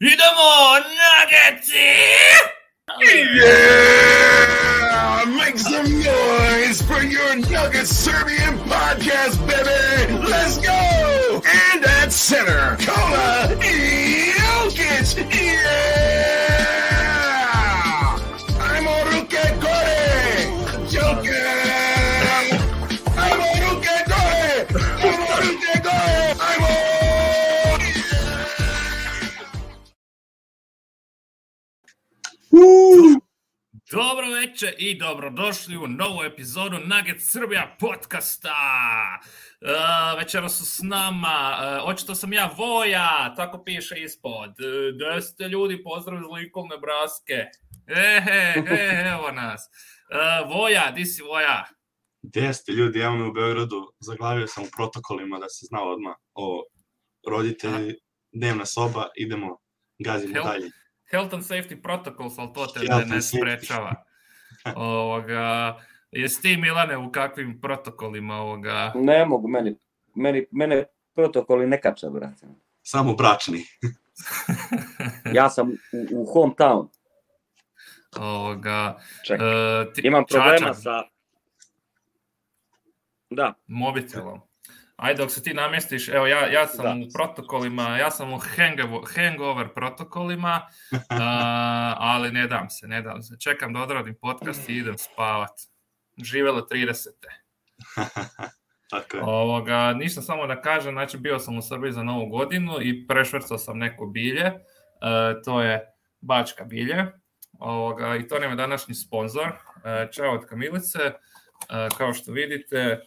Idemo, Nuggeti! Yeah! Make some noise for your Nuggets Serbian podcast, baby! Let's go! And at center, Kola Jokic! Dobro večer i dobrodošli u novu epizodu Nugget Srbija podcasta. Uh, večera su s nama, uh, očito sam ja Voja, tako piše ispod. Uh, da ste ljudi, pozdrav iz Lincoln, Nebraske. Ehe, he, evo nas. Uh, Voja, di si Voja? Gde ste ljudi, evo me u Beogradu, zaglavio sam u protokolima da se zna odmah o roditelji, dnevna soba, idemo, gazimo dalje. Health and Safety Protocols, ali to te Health ne, sprečava. Ovoga, jesi ti Milane u kakvim protokolima ovoga? Ne mogu, meni, meni, mene protokoli ne kače, brate. Samo bračni. Ja sam u, u hometown. ovoga Čekaj, e, ti, imam problema Čačak, sa... Da, mobitelom. Ajde, dok se ti namjestiš, evo ja, ja sam Da. u protokolima, ja sam u hangover, hangover protokolima, a, ali ne dam se, ne dam se. Čekam da odradim podcast i idem spavat. Živelo 30. Tako je. Ovoga, ništa samo da kažem, znači bio sam u Srbiji za novu godinu i prešvrcao sam neko bilje, e, to je Bačka bilje, ovoga, i to nam je današnji sponsor, e, čao od Kamilice, e, kao što vidite,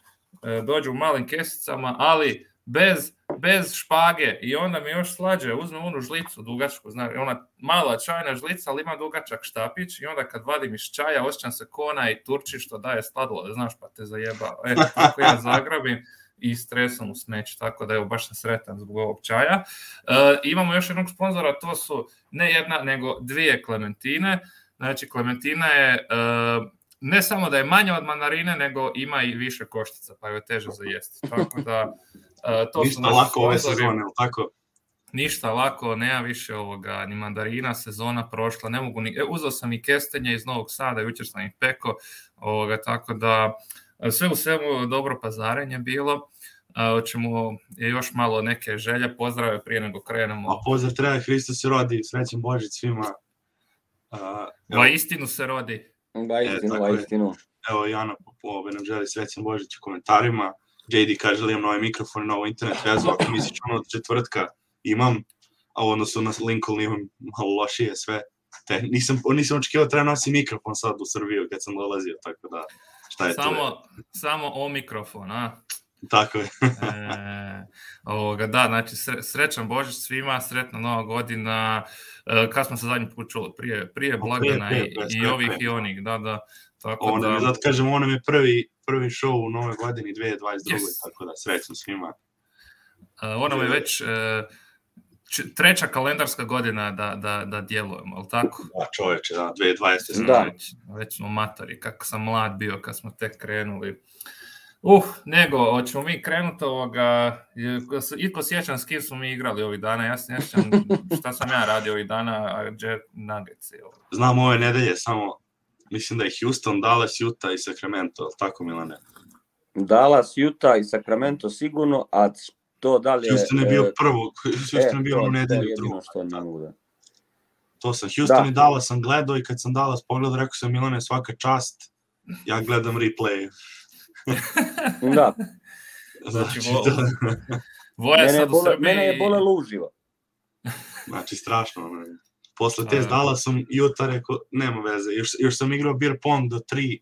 dođu u malim kesicama, ali bez, bez špage i onda mi još slađe, uzme onu žlicu dugačku, znači ona mala čajna žlica, ali ima dugačak štapić i onda kad vadim iz čaja, osjećam se kona i turči što daje sladoled, znaš, pa te zajeba. E, tako ja zagrabim i stresam u smeće, tako da evo baš sam sretan zbog ovog čaja. E, imamo još jednog sponzora, to su ne jedna, nego dvije klementine. Znači, klementina je e, ne samo da je manja od mandarine, nego ima i više koštica, pa je teže za jesti. Tako da, e, to Ništa lako ove sezone, tako? Ništa lako, nema više ovoga, ni mandarina, sezona prošla, ne mogu ni, e, uzeo sam i kestenje iz Novog Sada, jučer sam ih peko, ovoga, tako da e, sve u svemu dobro pazarenje bilo, a, hoćemo još malo neke želje, pozdrave prije nego krenemo. A pozdrav treba Hristo se rodi, srećan Božić svima. A, evo, Va istinu se rodi. Ba istinu, istinu. evo Jana Popova nam želi srećan Božić u komentarima. JD kaže li imam nove mikrofone, novu internet vezu, ako misliš ono od četvrtka imam, a u odnosu na Lincoln imam malo lošije sve. Te, nisam, nisam očekivao da treba nosi mikrofon sad u Srbiju kad sam dolazio, tako da šta je to? Samo, samo o mikrofon, a? Tako je. E, ovoga, da, znači sre- srećan Božić svima, sretna nova godina. E, kad smo se zadnji put čuli? Prije, prije blagdana prije, i, prije, i ovih i onih, da, da. Tako je, da, zato kažem, ovo nam je prvi, prvi show u nove godini 2022. Yes. Tako da srećno svima. e, ono je već č- treća kalendarska godina da, da, da djelujemo, ali tako? Da, čoveče, da, 2020. smo Da. Već, već smo matori, kako sam mlad bio kad smo tek krenuli. Uh, nego, hoćemo mi krenuti ovoga, Iko sjećam s kim smo mi igrali ovih dana, ja se ne sjećam šta sam ja radio ovih dana, a Jet Nuggets je ovo. Znam ove nedelje, samo mislim da je Houston, Dallas, Utah i Sacramento, tako Milane? Dallas, Utah i Sacramento sigurno, a to da li je... Houston je bio e, prvo, Houston e, je bio to- u nedelju drugo. što ne mogu da... To sam, Houston Da. i Dallas sam gledao i kad sam Dallas pogledao, rekao sam Milane svaka čast, ja gledam replay. Da, Znači, Znači, vo- to- Voja mene je, bole, Srbiji... mene je bolelo uživo. znači strašno. ono. Posle te A. s Dallasom, Utah rekao, nema veze, još, još sam igrao beer pong do 3,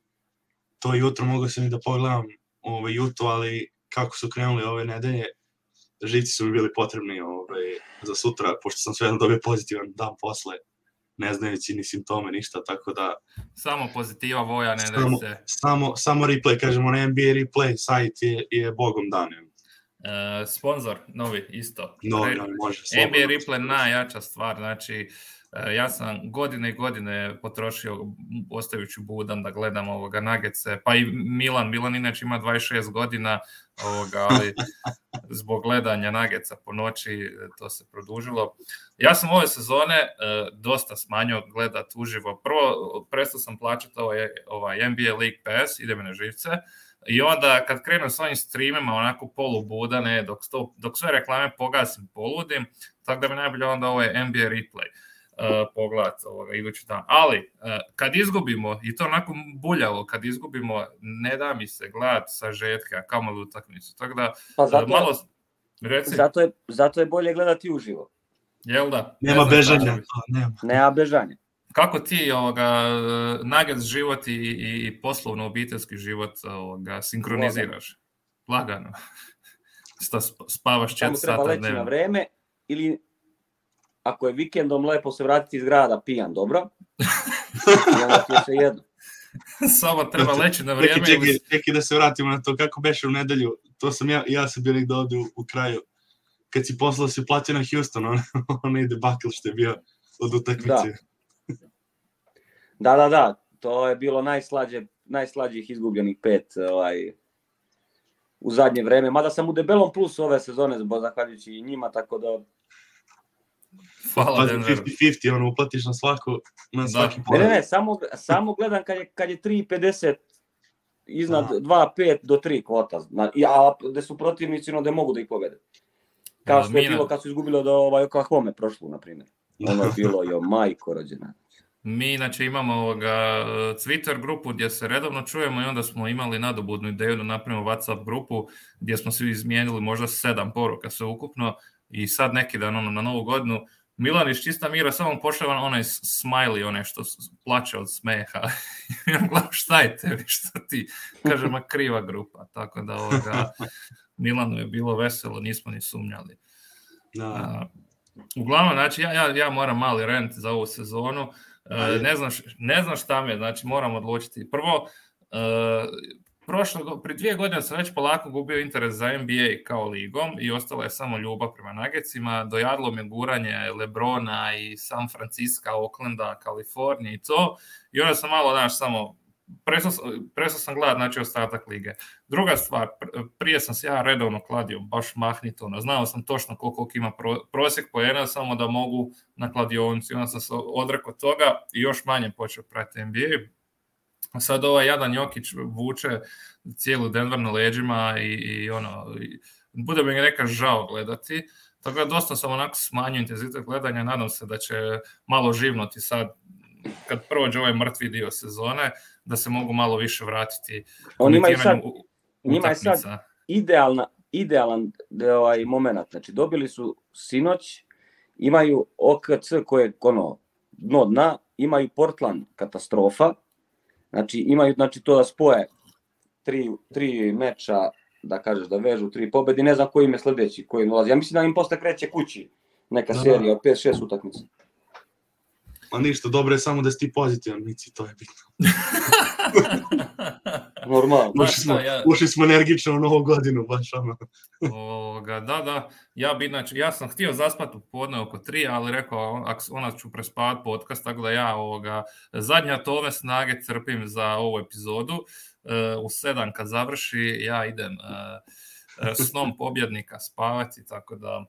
to jutro mogao sam i da pogledam ovaj, Utah, ali kako su krenuli ove nedelje, živci su mi bili potrebni ovaj, za sutra, pošto sam sve dobio pozitivan dan posle, ne znajući ni simptome, ništa, tako da Samo pozitiva Voja, ne da samo, se... samo, samo replay, kažemo, na NBA replay sajt je, je bogom dan. je. Uh, sponsor, novi, isto. No, Re- no, može. slobodno. NBA Replay najjača stvar, znači e, ja sam godine i godine potrošio ostajući budan da gledam ovoga Nagece, pa i Milan, Milan inače ima 26 godina, ovoga, ali zbog gledanja Nageca po noći e, to se produžilo. Ja sam ove sezone e, dosta smanjio gledat uživo. Prvo, prestao sam plaćati ovaj, ovaj NBA League Pass, ide me na živce, I onda kad krenem s ovim streamima onako polubudane, dok, sto, dok sve reklame pogasim, poludim, tako da mi najbolje onda ovo je NBA replay uh, pogledat ovoga idući dan. Ali, uh, kad izgubimo, i to onako buljavo, kad izgubimo, ne da mi se gledat sa žetke, a kamoli utakmicu. Tako da, Pa uh, zato, malo, reci, zato, je, zato je bolje gledati uživo. Jel da? Ne Nema znam bežanja, nema. Nema bežanja. Kako ti ovoga, Nuggets život i, i, i poslovno obiteljski život ovoga, sinkroniziraš? Lagano. Sta sp- spavaš Samo 4 treba sata leći na dnevno. vreme ili ako je vikendom lepo se vratiti iz grada pijan, dobro? I onda ti je sve jedno. Samo treba leći na Čekaj, vrijeme. čekaj, ili- čekaj da se vratimo na to kako beše u nedelju. To sam ja, ja sam bili da ovde u, u kraju. Kad si poslao si platio na Houston, on, onaj debakl što je bio od utakmice. Da, da, da, to je bilo najslađe, najslađih izgubljenih pet ovaj, u zadnje vreme. Mada sam u debelom plusu ove sezone, zbog zahvaljujući i njima, tako da Hvala Pazi, Denveru. 50-50, ono, uplatiš na svaku, na Da. svaki poraz. ne, ne, samo, samo gledam kad je, kad je 3.50 iznad Aha. 2.5 do 3 kvota, na, i, a gde su protivnici, no, gde mogu da ih pobede. Kao Da, što je bilo kad su izgubili od ovaj Oklahoma prošlu, na primjer. Ono je bilo, jo, majko rođena. Mi inače imamo ovoga Twitter grupu gdje se redovno čujemo i onda smo imali nadobudnu ideju da napravimo WhatsApp grupu gdje smo svi izmijenili možda sedam poruka sve ukupno i sad neki dan ono, na novu godinu Milan iz čista mira samo pošalje onaj smiley, onaj što plače od smeha. I ja gledam šta je tebi, šta ti? Kaže, ma kriva grupa. Tako da ovoga, Milanu je bilo veselo, nismo ni sumnjali. Da. A, uglavnom, znači, ja, ja, ja moram mali rent za ovu sezonu. E, Ajde. ne, znam, ne znam šta mi je, znači moram odlučiti. Prvo, e, prošle, go- pri dvije godine sam već polako gubio interes za NBA kao ligom i ostala je samo ljubav prema Nagecima. Dojadilo mi je guranje Lebrona i San Francisco, Oaklanda, Kalifornije i to. I onda sam malo, znaš, samo prestao sam, gledat znači, ostatak lige. Druga stvar, pr- prije sam se ja redovno kladio, baš mahnito, znao sam točno koliko ima pro, prosjek poena, samo da mogu na kladionici, onda sam se odrekao toga i još manje počeo pratiti NBA. Sad ovaj jadan Jokić vuče cijelu Denver na leđima i, i ono, i, bude mi neka žao gledati. Tako da dosta sam onako smanjio intenzitet gledanja, nadam se da će malo živnuti sad kad prođe ovaj mrtvi dio sezone, da se mogu malo više vratiti On ima i sad njima je sad- idealna, idealan ovaj moment. Znači, dobili su sinoć, imaju OKC koje je ono, dno dna, imaju Portland katastrofa, znači imaju znači, to da spoje tri, tri meča, da kažeš da vežu tri pobedi, ne znam koji im je sledeći, koji im ulazi. Ja mislim da im posle kreće kući neka Da, da. serija od 5-6 utakmica. Ma ništa, dobro je samo da si ti pozitivan, Mici, to je bitno. Normalno. Ma Ušli smo, šta, ja- ušli smo energično u novu godinu, baš ono. Ovoga, da, da, ja bi inače, ja sam htio zaspati u podne oko tri, ali rekao, ona ću prespavat podcast, tako da ja ovoga, zadnja tove snage crpim za ovu epizodu. E, u sedam kad završi, ja idem e, snom pobjednika spavati, tako da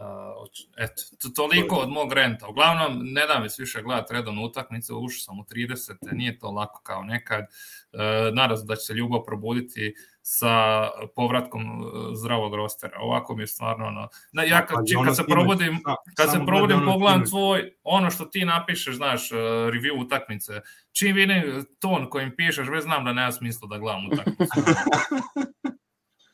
Uh, eto, to, toliko od mog renta. Uglavnom, ne da mi se više gledati redovnu utakmicu, ušao sam u 30. Nije to lako kao nekad. Uh, nadam se da će se ljubav probuditi sa povratkom uh, zdravog rostera. Ovako mi je stvarno ono... Na, ja kad, Pazi, čim, ono kad se probudim, kad se probudim pogledam tvoj, ono što ti napišeš, znaš, uh, review utakmice, čim vidim ton kojim pišeš, već znam da nema smisla da gledam utakmicu.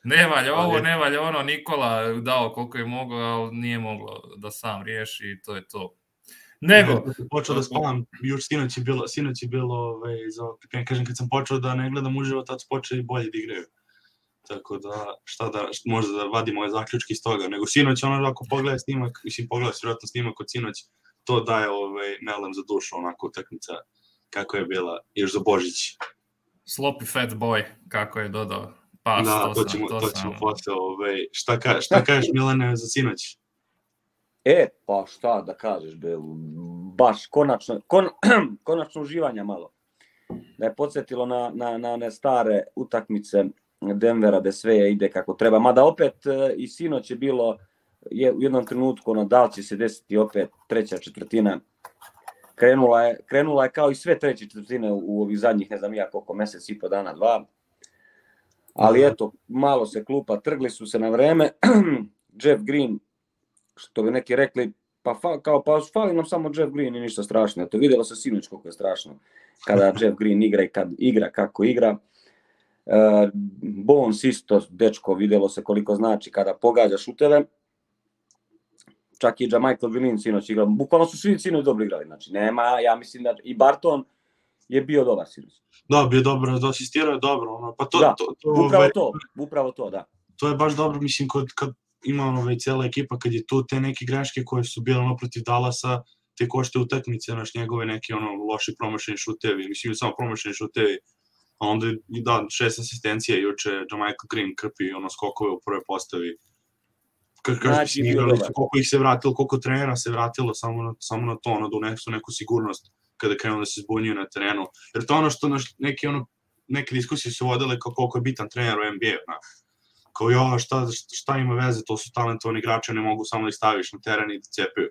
Ne valja ovo, ne valja ono, Nikola dao koliko je mogao, ali nije moglo da sam riješi i to je to. Nego, počeo da spavam, još sinoć je bilo, sinoć je bilo, ovaj, za, ja kažem, kad sam počeo da ne gledam uživo, tad su počeli bolje da igraju. Tako da, šta da, šta, možda da vadimo ove zaključke iz toga, nego sinoć, ono, ako pogledaj snimak, mislim, pogledaj si vjerojatno snimak od sinoć, to daje, ovaj, melem za dušu, onako, utakmica kako je bila, još za Božić. sloppy fat boy, kako je dodao Pa, Da, to sam- ćemo, to sam- ćemo posle. Ovaj, šta, ka, šta kažeš Milane za sinoć? E, pa šta da kažeš, be, baš konačno, kon, konačno uživanja malo. Da je podsjetilo na, na, na one stare utakmice Denvera da sve ide kako treba. Mada opet e, i sinoć je bilo je, u jednom trenutku ono, da li će se desiti opet treća četvrtina. Krenula je, krenula je kao i sve treće četvrtine u, u ovih zadnjih, ne znam ja koliko, mesec i po dana, dva. Ali eto, malo se klupa, trgli su se na vreme. Jeff Green što bi neki rekli, pa fa, kao pa fali nam samo Jeff Green i ništa strašno. Eto videlo se sinoć koliko je strašno kada Jeff Green igra i kad igra kako igra. E, Bones isto, dečko, videlo se koliko znači kada pogađa šuteve. Čak i Michael Green sinoć igra. Bukvalno su svi sinoć dobro igrali. Znači, nema, ja mislim da i Barton je bio dobar sinoć. Da, bio dobro, da asistirao je dobro. Ono, pa to, Da, to, to, Upravo ovaj, to, upravo to, da. to je baš dobro, mislim, kod, kad ima ono, ovaj, cijela ekipa, kad je tu te neke greške koje su bile ono protiv Dallasa, te košte utakmice, naš njegove neki ono loši promašeni šutevi, mislim samo promašeni šutevi, a onda i da, šest asistencija juče, Michael Green krpi ono skokove u prvoj postavi. Kažeš Znači, igrali, koliko ih se vratilo, koliko trenera se vratilo samo na, samo na to, ono, da unesu neku sigurnost kada krenu da se zbunjuju na terenu. Jer to ono što naš, neki ono, neke diskusije su vodile kao koliko je bitan trener u NBA, na. Kao jo, šta, šta ima veze, to su talentovani igrači, ne mogu samo da ih staviš na teren i da cepaju.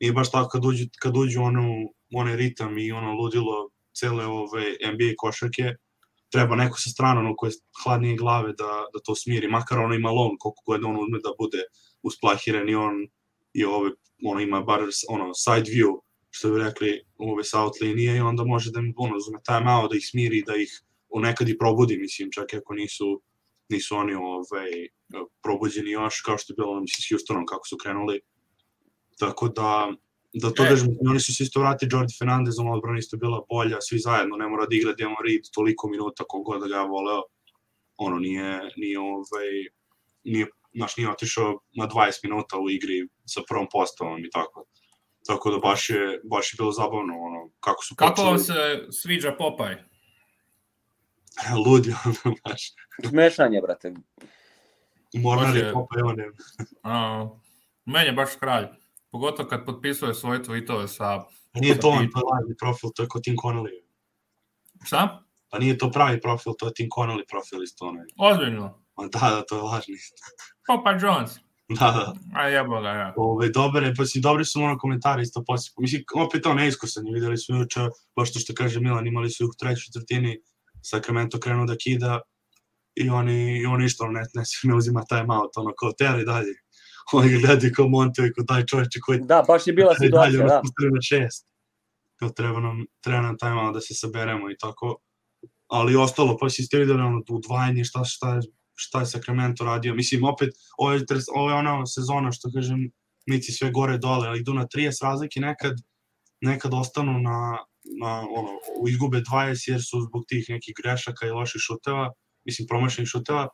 Nije baš tako kad uđu, kad uđu ono, onaj ritam i ono ludilo cele ove NBA košarke, treba neko sa strane, ono, koje je hladnije glave da, da to smiri, makar ono ima lon, koliko god on uzme da bude usplahiran i on i ove, ono ima bar ono, side view, što bi rekli ove sa out linije i onda može da im ono, uzme time out, da ih smiri, da ih nekad i probudi, mislim, čak i ako nisu, nisu oni ovaj, probuđeni još, kao što je bilo, mislim, s Houstonom, kako su krenuli. Tako da, da to E. kažem, oni su se isto vrati, Jordi Fernandez, ono odbrana isto bila bolja, svi zajedno, ne mora da igra Demo Reed toliko minuta kogod da ga voleo, ono nije, nije ovaj, nije, znaš, nije otišao na 20 minuta u igri sa prvom postavom i tako. Tako da baš je, baš je bilo zabavno, ono, kako su Kako počeli, vam se sviđa Popaj? ludi, ono, baš, Smešanje, brate. mornar je je- popa, evo ne, A, meni je baš kralj. Pogotovo kad potpisuje svoje tweetove sa... Nije to on, to je lažni profil, to je kod Tim Connolly. Šta? Pa nije to pravi profil, to je Tim Connolly profil isto onaj. Ozbiljno. Ma da, da, to je lažni. Popaj Jones. Da, da. A jebo ga, ja. Ove, dobre, pa si dobri su ono komentari isto poslije. Mislim, opet to neiskusan je, videli smo juče, baš to što kaže Milan, imali su ih u trećoj četvrtini, Sacramento krenuo da kida i oni, i oni išto ne, ne, ne uzima time out, ono, kao teri dalje. Oni ga gledaju kao Monte, i kao daj čovječe koji Da, baš je bila dalje, situacija, ono, da. spustili na šest. Kao treba nam, treba nam time out da se saberemo i tako. Ali ostalo, pa si ste videli ono, udvajanje, šta, šta, je- šta je Sacramento radio. Mislim, opet, ovo je, ovo je ona sezona, što kažem, mici sve gore dole, ali idu na 30 razlike nekad, nekad ostanu na, na ono, izgube 20 jer su zbog tih nekih grešaka i loših šuteva, mislim promašenih šuteva,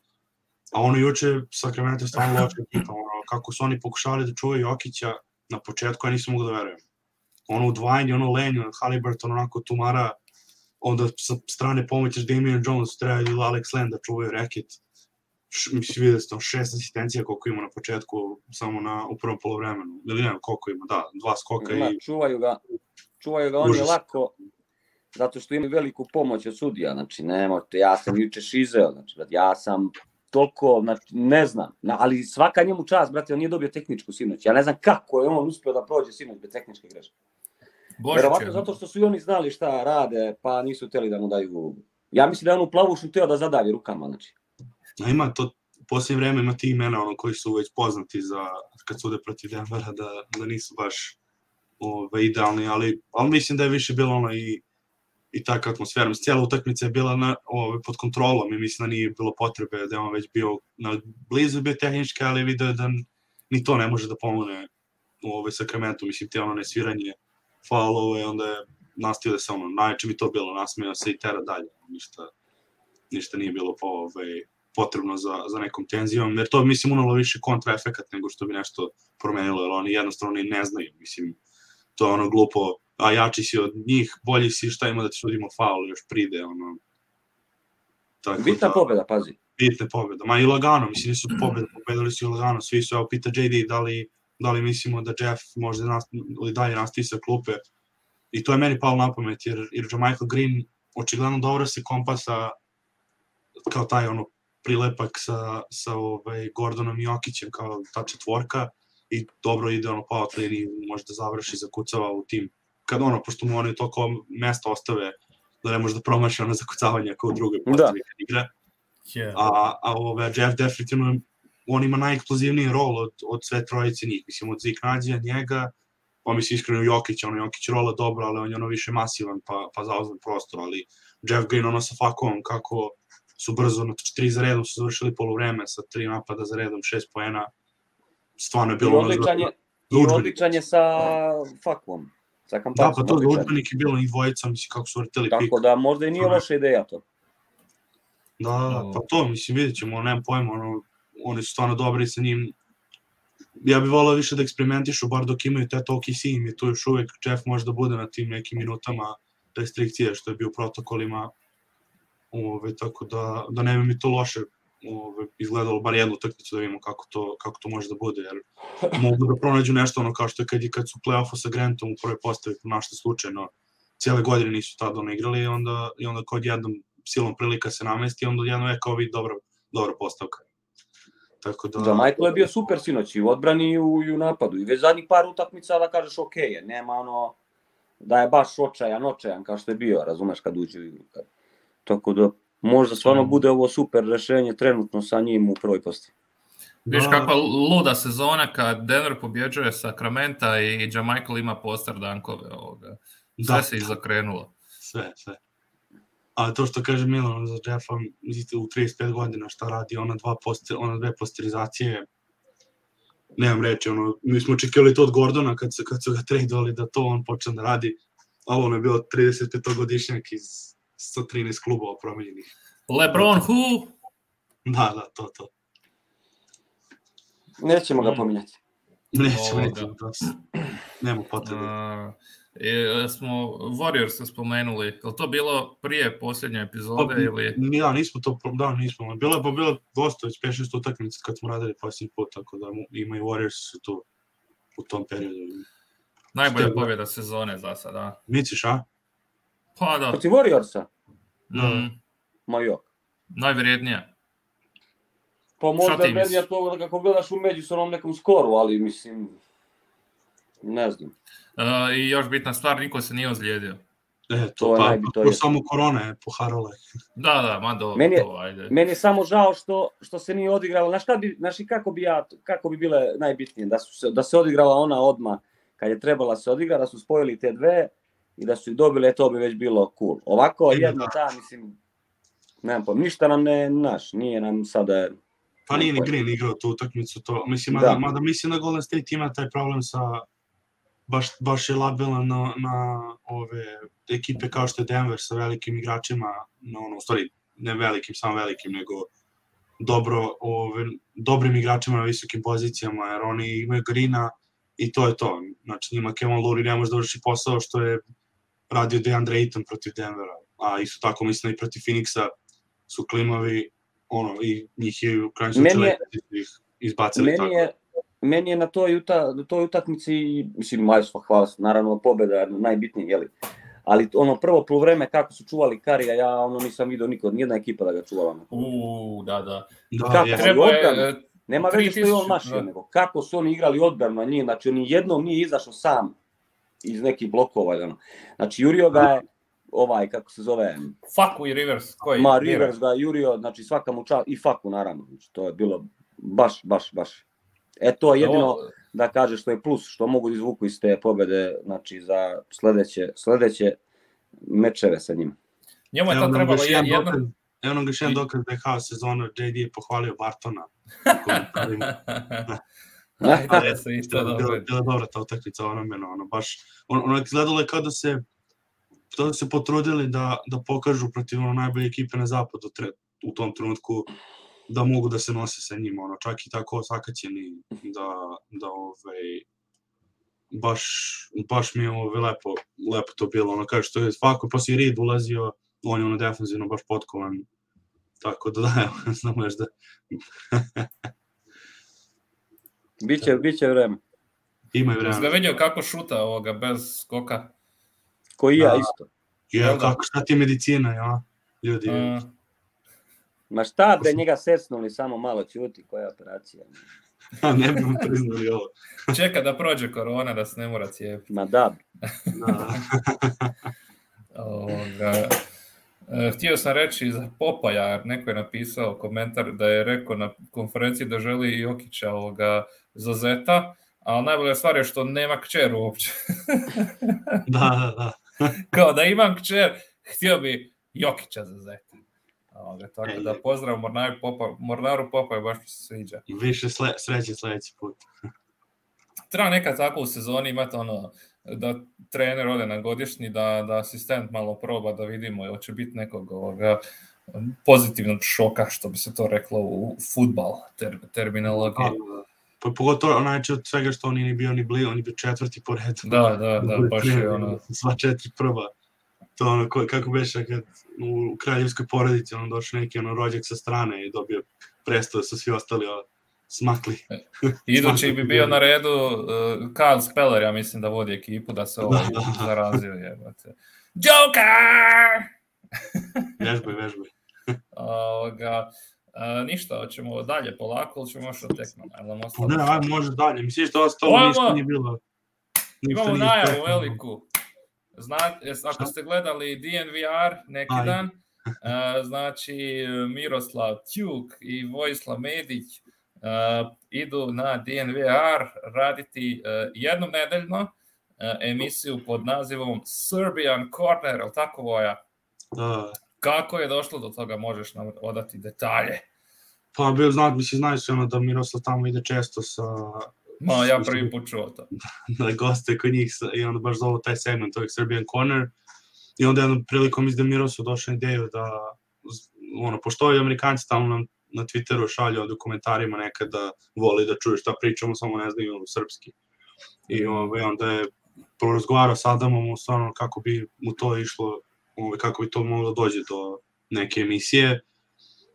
a ono juče Sacramento je stvarno loša ekipa, ono, kako su oni pokušavali da čuvaju Jokića na početku, ja nisam mogu da verujem. Ono udvajanje, ono lenje, Haliburton onako tumara, onda sa strane pomoćeš Damian Jones, treba ili Alex Len da čuvaju reket. Mislim, videli ste, on šest asistencija koliko ima na početku, samo na, u prvom polovremenu. Ili ne znam koliko ima, da, dva skoka Ima, i... čuvaju ga, čuvaju ga oni lako, zato što imaju veliku pomoć od sudija, znači nemojte, ja sam juče šizeo, znači, ja sam toliko, znači, ne znam, na, ali svaka njemu čast, brate, on nije dobio tehničku sinoć, ja ne znam kako je on uspio da prođe sinoć bez tehničke greške. Božić Verovatno zato što su i oni znali šta rade, pa nisu hteli da mu daju... Ja mislim da je on u plavušu teo da zadavi rukama, znači. A ima to, u posljednje vreme ima ti imena ono, koji su već poznati za, kad sude protiv Denvera, da, da nisu baš ove, idealni, ali, ali mislim da je više bilo ono i, i taka atmosfera. Mislim, cijela utakmica je bila na, ove, pod kontrolom i mislim da nije bilo potrebe da je on već bio na, blizu bio tehnički, ali video da ni to ne može da pomogne u ove Sacramento, mislim, te ono nesviranje faulove, onda je nastavio da se ono, najče bi to bilo, nasmeo se i tera dalje, ništa, ništa nije bilo po, ove, potrebno za, za nekom tenzijom, jer to mislim unalo više kontraefekat nego što bi nešto promenilo, jer oni jednostavno ni ne znaju, mislim, to je ono glupo, a jači si od njih, bolji si, šta ima da ti sudimo faul, još pride, ono. Tako Bitna da, pobeda, pazi. bitne pobjede. Ma i lagano, mislim, nisu pobjede, pobedili su i lagano, svi su, evo, pita JD, da li, da li mislimo da Jeff možda nas, ili dalje nastavi sa klupe. I to je meni palo na pamet, jer, jer Michael Green očigledno dobro se kompasa kao taj ono prilepak sa, sa ovaj, Gordonom Jokićem kao ta četvorka i dobro ide ono pa liniji, može da završi, zakucava u tim. Kad ono, pošto mu oni toliko mesta ostave da ne može da promaši ono zakucavanje kao u drugoj postavi da. kad igra. Yeah. A, a ove, Jeff definitivno on ima najeksplozivniji rol od, od sve trojice njih. Mislim, od Zik Nađija, njega, pa mislim iskreno Jokić, ono Jokić rola dobro, ali on je ono više masivan, pa, pa zauzme prostor, ali Jeff Green ono sa fakom, kako su brzo, znači tri za redom su završili polovreme sa tri napada za redom, šest poena, stvarno je bilo... I odličan je, i odličan je sa fakom. Sa da, pa to je udžbenik je bilo i dvojica, mislim, kako su vrteli Tako pik. Tako da možda i nije loša ideja to. Da, da, pa to, mislim, vidjet ćemo, nemam pojma, ono, oni su stvarno dobri sa njim. Ja bih volao više da eksperimentišu, bar dok imaju te toki si im je tu još uvek Jeff može da bude na tim nekim minutama restrikcije što je bio protokolima. Ove, tako da, da ne bi mi to loše ove, izgledalo bar jednu utakmicu da vidimo kako to, kako to može da bude, jer mogu da pronađu nešto ono kao što je kad, kad su play-offu sa Grantom u prvoj postavi našli slučajno, cijele godine nisu tada ono igrali i onda, i onda kod jednom silom prilika se namesti, onda jedno je kao vidi dobra, dobra postavka. Tako da... Da, Michael je bio super sinoć i u odbrani i u, i u napadu. I već zadnjih par utakmica da kažeš ok nema ono da je baš očajan, očajan kao što je bio, razumeš kad uđe igru. Tako da možda stvarno mm. bude ovo super rešenje trenutno sa njim u prvoj postavi. Viš kakva luda sezona kad Denver pobjeđuje Sacramento i Jamichael ima poster dankove ovoga. Sve da. se izokrenulo. Sve, sve. A to što kaže Milan za Jeffa, mislite u 35 godina šta radi, ona, dva poster, ona dve posterizacije, nemam reći, ono, mi smo očekivali to od Gordona kad, se, kad su ga tradovali da to on počne da radi, ali ono je bio 35 godišnjak iz 113 klubova promenjenih. LeBron who? Da, da, to, to. Nećemo ga pominjati. Nećemo, nećemo, da. Nema potrebe. Uh, E, smo Warriors spomenuli, je to bilo prije posljednje epizode pa, ili? Da, nismo to, da, nismo. Bilo je pa bilo dosta već 5-6 utakmica kad smo radili posljednji put, tako da ima i Warriors tu u tom periodu. Najbolja pobjeda sezone za sada. Misliš, a? Pa da. Protiv Warriorsa? Da. Mm. Ma jok. Najvrijednija. Pa možda je vrednija to kako gledaš u međusobnom nekom skoru, ali mislim, ne znam. Uh, I još bitna stvar, niko se nije ozlijedio. E, to, to pa, to je samo korona je poharala. Da, da, ma do, meni je, to, ajde. Meni je samo žao što, što se nije odigrala, znaš, kad bi, znaš kako bi, ja, kako bi bile najbitnije, da, su se, da se odigrala ona odma kad je trebala se odigra, da su spojili te dve i da su ih dobile, to bi već bilo cool. Ovako, jedna ta, mislim, nemam pa, ništa nam ne, naš, nije nam sada... Pa nije ni Green igrao tu utakmicu, to, mislim, da. mada, mada mislim da Golden State ima taj problem sa baš, baš je labilan na, na ove ekipe kao što je Denver sa velikim igračima, na ono, u stvari, ne velikim, samo velikim, nego dobro, ove, dobrim igračima na visokim pozicijama, jer oni imaju Grina i to je to. Znači, njima Kevin Luri ne može da vrši posao što je radio DeAndre Ayton protiv Denvera, a isto tako mislim i protiv Phoenixa su klimavi, ono, i njih je u krajnjem slučaju izbacili meni tako. Je, meni je na toj, uta, na toj utakmici, mislim, majstvo, hvala se, naravno, pobeda je najbitnije, jeli? Ali ono prvo poluvreme kako su čuvali Karija, ja ono nisam video nikod, nijedna ekipa da ga čuvala. U, da, da. da kako je, treba je, Nema veze što je on mašio, da. nego kako su oni igrali odbranu na njih, znači on jednom nije izašao sam iz nekih blokova. Ono. Znači, jurio ga je, ovaj, kako se zove... Faku i Rivers. Koji? Ma, Rivers ga jurio, znači svaka mu čast, i Faku naravno. Znači, to je bilo baš, baš, baš E to je jedino Ovo... da kaže što je plus, što mogu da izvuku iz te pobede, znači za sledeće, sledeće mečeve sa njim. Njemu je to trebalo jedan jedno... Dokaz, evo nam ga jedan dokaz da je kao sezonu JD je pohvalio Bartona. Se isto dobro. Bila, bila dobra ta utakmica onome, ono, baš, on, ono izgledalo je kao da se da se potrudili da, da pokažu protiv ono najbolje ekipe na zapadu tre, u tom trenutku da mogu da se nose sa njim, ono, čak i tako sakaćeni da, da ovaj, baš, baš mi je ovaj, lepo, lepo to bilo, ono, kaže što je svako, pa si Reed ulazio, on je ono defensivno baš potkovan, Tako da da, evo, znamo još da... Biće, biće vreme. Imaju Jesi ga vremena. vidio kako šuta ovoga bez skoka? Ko i ja Da. isto. Ja, da? kako, šta ti je medicina, ja? Ljudi, A, Ma šta bre, njega secnuli samo malo ćuti, koja operacija. ne bi mu priznali ovo. čeka da prođe korona da se ne mora cijepiti. Ma da, Da. Ovoga, htio sam reći za Popaja, neko je napisao komentar da je rekao na konferenciji da želi Jokića ovoga za Zeta, ali najbolja stvar je što nema kćer uopće. da, da, da. Kao da imam kćer, htio bi Jokića za Zeta. Ovoga, tako da pozdrav Mornaru Popa, Mornaru Popa, baš mi se sviđa. I više sle, sreće sledeći put. treba nekad tako u sezoni imati ono da trener ode na godišnji, da, da asistent malo proba da vidimo hoće biti nekog ovoga pozitivnog šoka, što bi se to reklo u futbal ter, terminologiji. Pa pogotovo onaj od svega što on nije bio ni blizu, on je bio četvrti po redu. Da, da, da, baš je ono... Sva četiri prva. To ono, ko, kako beše kad u kraljevskoj porodici on došao neki ono rođak sa strane i dobio prestao su svi ostali o, smakli. Idući bi bio na redu uh, Kyle Speller, ja mislim da vodi ekipu, da se ovaj Da, da. zarazio. Jebate. Joker! Vežbaj, vežbaj. Ovoga, uh, ništa, hoćemo dalje polako ili ćemo još o tekmama? Jel nam Pa ne, ajde, može dalje. Misliš da ostalo ništa nije bilo. Ništa Imamo nije najavu veliku. Znate, ako ste gledali DNVR neki Ajde. dan, uh, znači Miroslav Tjuk i Vojislav Medić idu na DNVR raditi uh, jednom nedeljno uh, emisiju pod nazivom Serbian Corner, ali tako Voja? Da. Kako je došlo do toga, možeš nam odati detalje. Pa bio znat, mislim, znaju se ono da Miroslav tamo ide često sa, Ma, ja prvi put čuo to. da goste kod njih i onda baš zovu taj segment, ovih Serbian Corner. I onda jednom prilikom iz Miroslav došao na ideju da, ono, pošto ovi Amerikanci tamo nam na Twitteru šalju ovde u komentarima nekada voli da čuju šta pričamo, samo ne znaju srpski. I ovaj, onda je porazgovarao sa Adamom stvarno kako bi mu to išlo, ovaj, kako bi to moglo da dođe do neke emisije.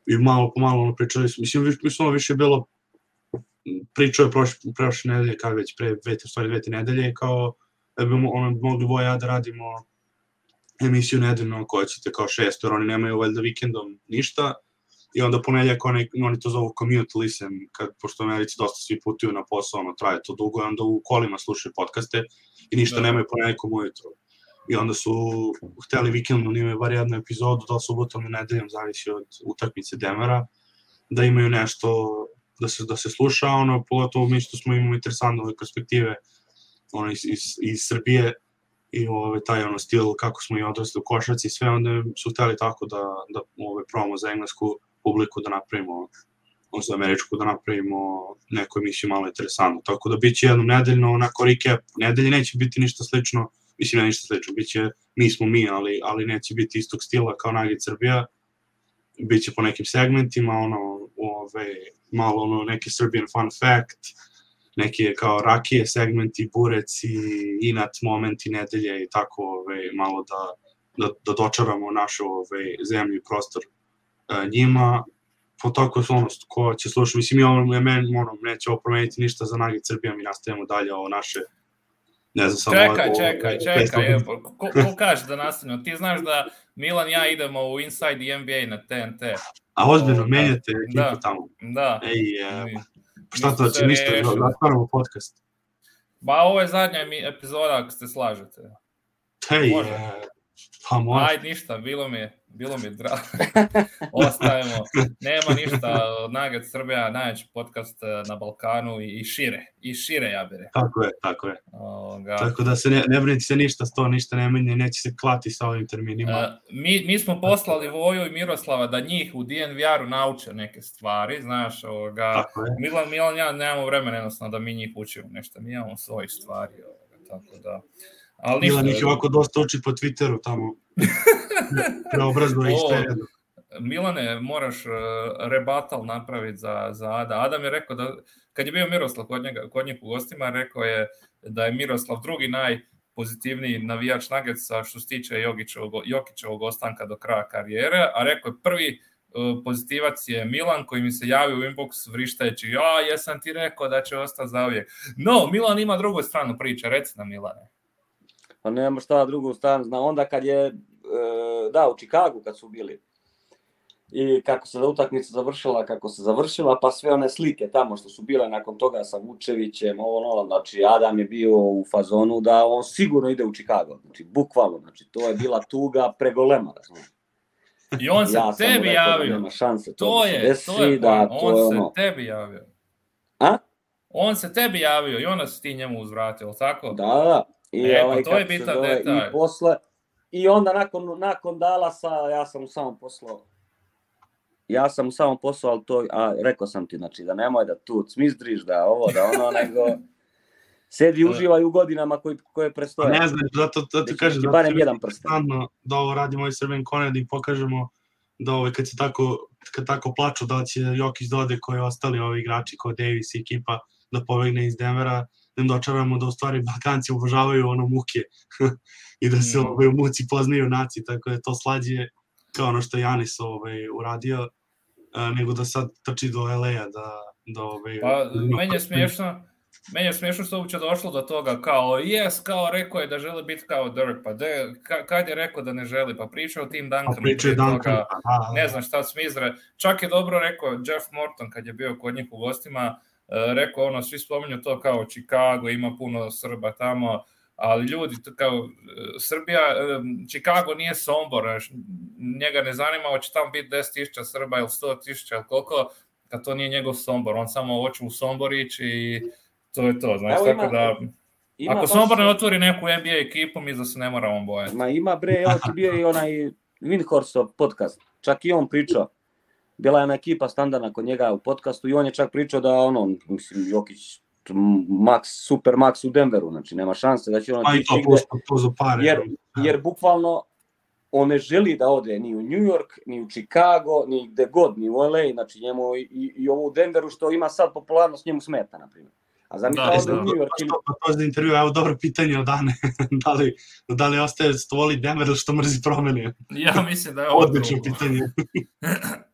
I malo po malo ono, pričali smo, mislim, mislim, ovo više bilo pričao je prošle, prošle nedelje, kao već pre dve, stvari dve, nedelje, kao da bi ono, mogli Voja i ja da radimo emisiju nedeljno koja ćete kao šest, jer oni nemaju valjda vikendom ništa, i onda ponedljak oni, oni to zovu commute listen, kad, pošto u Americi dosta svi putuju na posao, ono, traje to dugo, i onda u kolima slušaju podcaste i ništa Da. nemaju ponedljakom ujutru. I onda su hteli vikendom da imaju bar jednu epizodu, da li subotom ili nedeljom, zavisi od utakmice Demara, da imaju nešto da se, da se sluša, ono, pogotovo mi što smo imali interesantne ove perspektive ono, iz, iz, iz Srbije i ove, taj ono stil kako smo i odrasli u košarci i sve, onda su hteli tako da, da ove, probamo za englesku publiku da napravimo za američku da napravimo neku emisiju malo interesantno. Tako da bit će jednom nedeljno, onako recap, nedelje neće biti ništa slično, mislim ne ništa slično, bit će mi smo mi, ali, ali neće biti istog stila kao Nugget Srbija, bit će po nekim segmentima, ono, ove, malo ono, neki Serbian fun fact, neke kao rakije segmenti, burec i inat momenti nedelje i tako ove, malo da, da, da dočaramo našu ove, zemlju i prostor njima. Po tako su ono, ko će slušati, mislim, ja, ja meni, ono, neće ovo promeniti ništa za Nugget Srbija, mi nastavljamo dalje ovo naše ne znam samo Čekaj, ovo- čekaj, ovo- čekaj, evo, ko, ko kaže da nastavimo? Ti znaš da Milan i ja idemo u Inside NBA na TNT. A ozbiljno, Ovo, da. menjate ekipu Da. tamo. Da. Ej, e, Mi- pa šta to smo će ništa, riješili. zatvaramo podcast. Ba, ovo je zadnja epizoda, ako se slažete. Hej, Može. e, pa može. Ajde, ništa, bilo mi je, bilo mi je drago. Ostajemo. Nema ništa, Nugget Srbija, najveći podcast eh, na Balkanu i, i šire. I šire, ja bih rekao. Tako je, tako je. Ovoga. Tako da se ne, ne brinite se ništa s to, ništa ne menja, i neće se klati sa ovim terminima. E, mi, mi smo poslali Voju i Miroslava da njih u DNVR-u nauče neke stvari, znaš, ovoga, Tako je. Milan, Milan, ja nemamo vremena jednostavno da mi njih učimo nešto, mi imamo svojih stvari, ovoga, tako da, ali Milan ih je ovako dosta uči po Twitteru tamo. Preobrazuje ih O, sve jedno. Milane, moraš uh, rebatal napraviti za, za Ada. Adam je rekao da, kad je bio Miroslav kod, njega, kod njih u gostima, rekao je da je Miroslav drugi najpozitivniji navijač Nuggetsa što se tiče Jokićevog, Jokićevog ostanka do kraja karijere, a rekao je prvi pozitivac je Milan koji mi se javi u inbox vrištajući ja jesam ti rekao da će ostati za uvijek. No, Milan ima drugu stranu priče, reci nam Milane. Pa nema šta drugu stranu, zna onda kad je, e, da, u Čikagu kad su bili, i kako se utakmica završila, kako se završila, pa sve one slike tamo što su bile nakon toga sa Vučevićem, ovo ono, znači Adam je bio u fazonu da on sigurno ide u Chicago, znači bukvalno, znači to je bila tuga pregolema, znači. I on se ja tebi rekao da javio. nema šanse, to, To da se je, desi, to je, da, on to je se ono. tebi javio. A? On se tebi javio i onda si ti njemu uzvratio, tako? Da, da. I, E, pa ovaj, to je bitan zove, detalj. I posle, i onda nakon, nakon Dalasa, ja sam mu samo poslao, ja sam mu samo poslao, ali to, a rekao sam ti, znači, da nemoj da tu cmizdriš, da ovo, da ono, nego sedi i uživaj u godinama koji, koje Pa prestoje. ne znam, zato, zato Da kažem, zato barem je jedan prsten. da ovo radi moj Srben Koned i pokažemo da ovaj, kad se tako, kad tako plaču da će Jokić dode koji ostali ovi igrači kao Davis i ekipa da pobegne iz Denvera, da im dočaramo da u stvari Balkanci obožavaju ono muke i da se Mhm. ovaj, u muci poznaju naci, tako da je to slađe kao ono što Janis ovaj, uradio, a, nego da sad trči do LA-a da, da ovaj, Pa, ima meni je smiješno, meni je smiješno što uopće došlo do toga, kao, jes, kao rekao je da želi biti kao Dirk, pa de, ka, kad je rekao da ne želi, pa pričao o tim Pa Duncanima priča je prije Duncan, pa da, da, ne znam šta smizre. Čak je dobro rekao Jeff Morton kad je bio kod njih u gostima, e, rekao ono, svi spominju to kao Chicago, ima puno Srba tamo, ali ljudi, to kao, e, Srbija, e, Chicago nije Sombor, njega ne zanima hoće tamo biti 10.000 Srba ili 100.000 ili koliko, kad to nije njegov Sombor, on samo hoće u Sombor ići i to je to, znaš, Evo tako ima- da, Ima ako baš- Sombor ne otvori neku NBA ekipu, mi da se ne moramo bojati. Ma ima bre, evo ti bio i onaj Windhorsov podcast, čak i on pričao. Bila je jedna ekipa standardna kod njega u podcastu i on je čak pričao da ono, mislim, Jokić, max, super max u Denveru, znači nema šanse da će on Pa i otići to pusto to za pare. jer, Da. jer bukvalno on ne želi da ode ni u New York, ni u Chicago, ni gde god, ni u LA, znači njemu i, i, i ovo u Denveru što ima sad popularnost njemu smeta, na primjer. A zamisli Da, da, da. New York Pa ili pa to za intervju, evo dobro pitanje od Dane. da, li, da li ostaje što voli Denver što mrzi promene? Ja mislim da je ovo Odlično pitanje.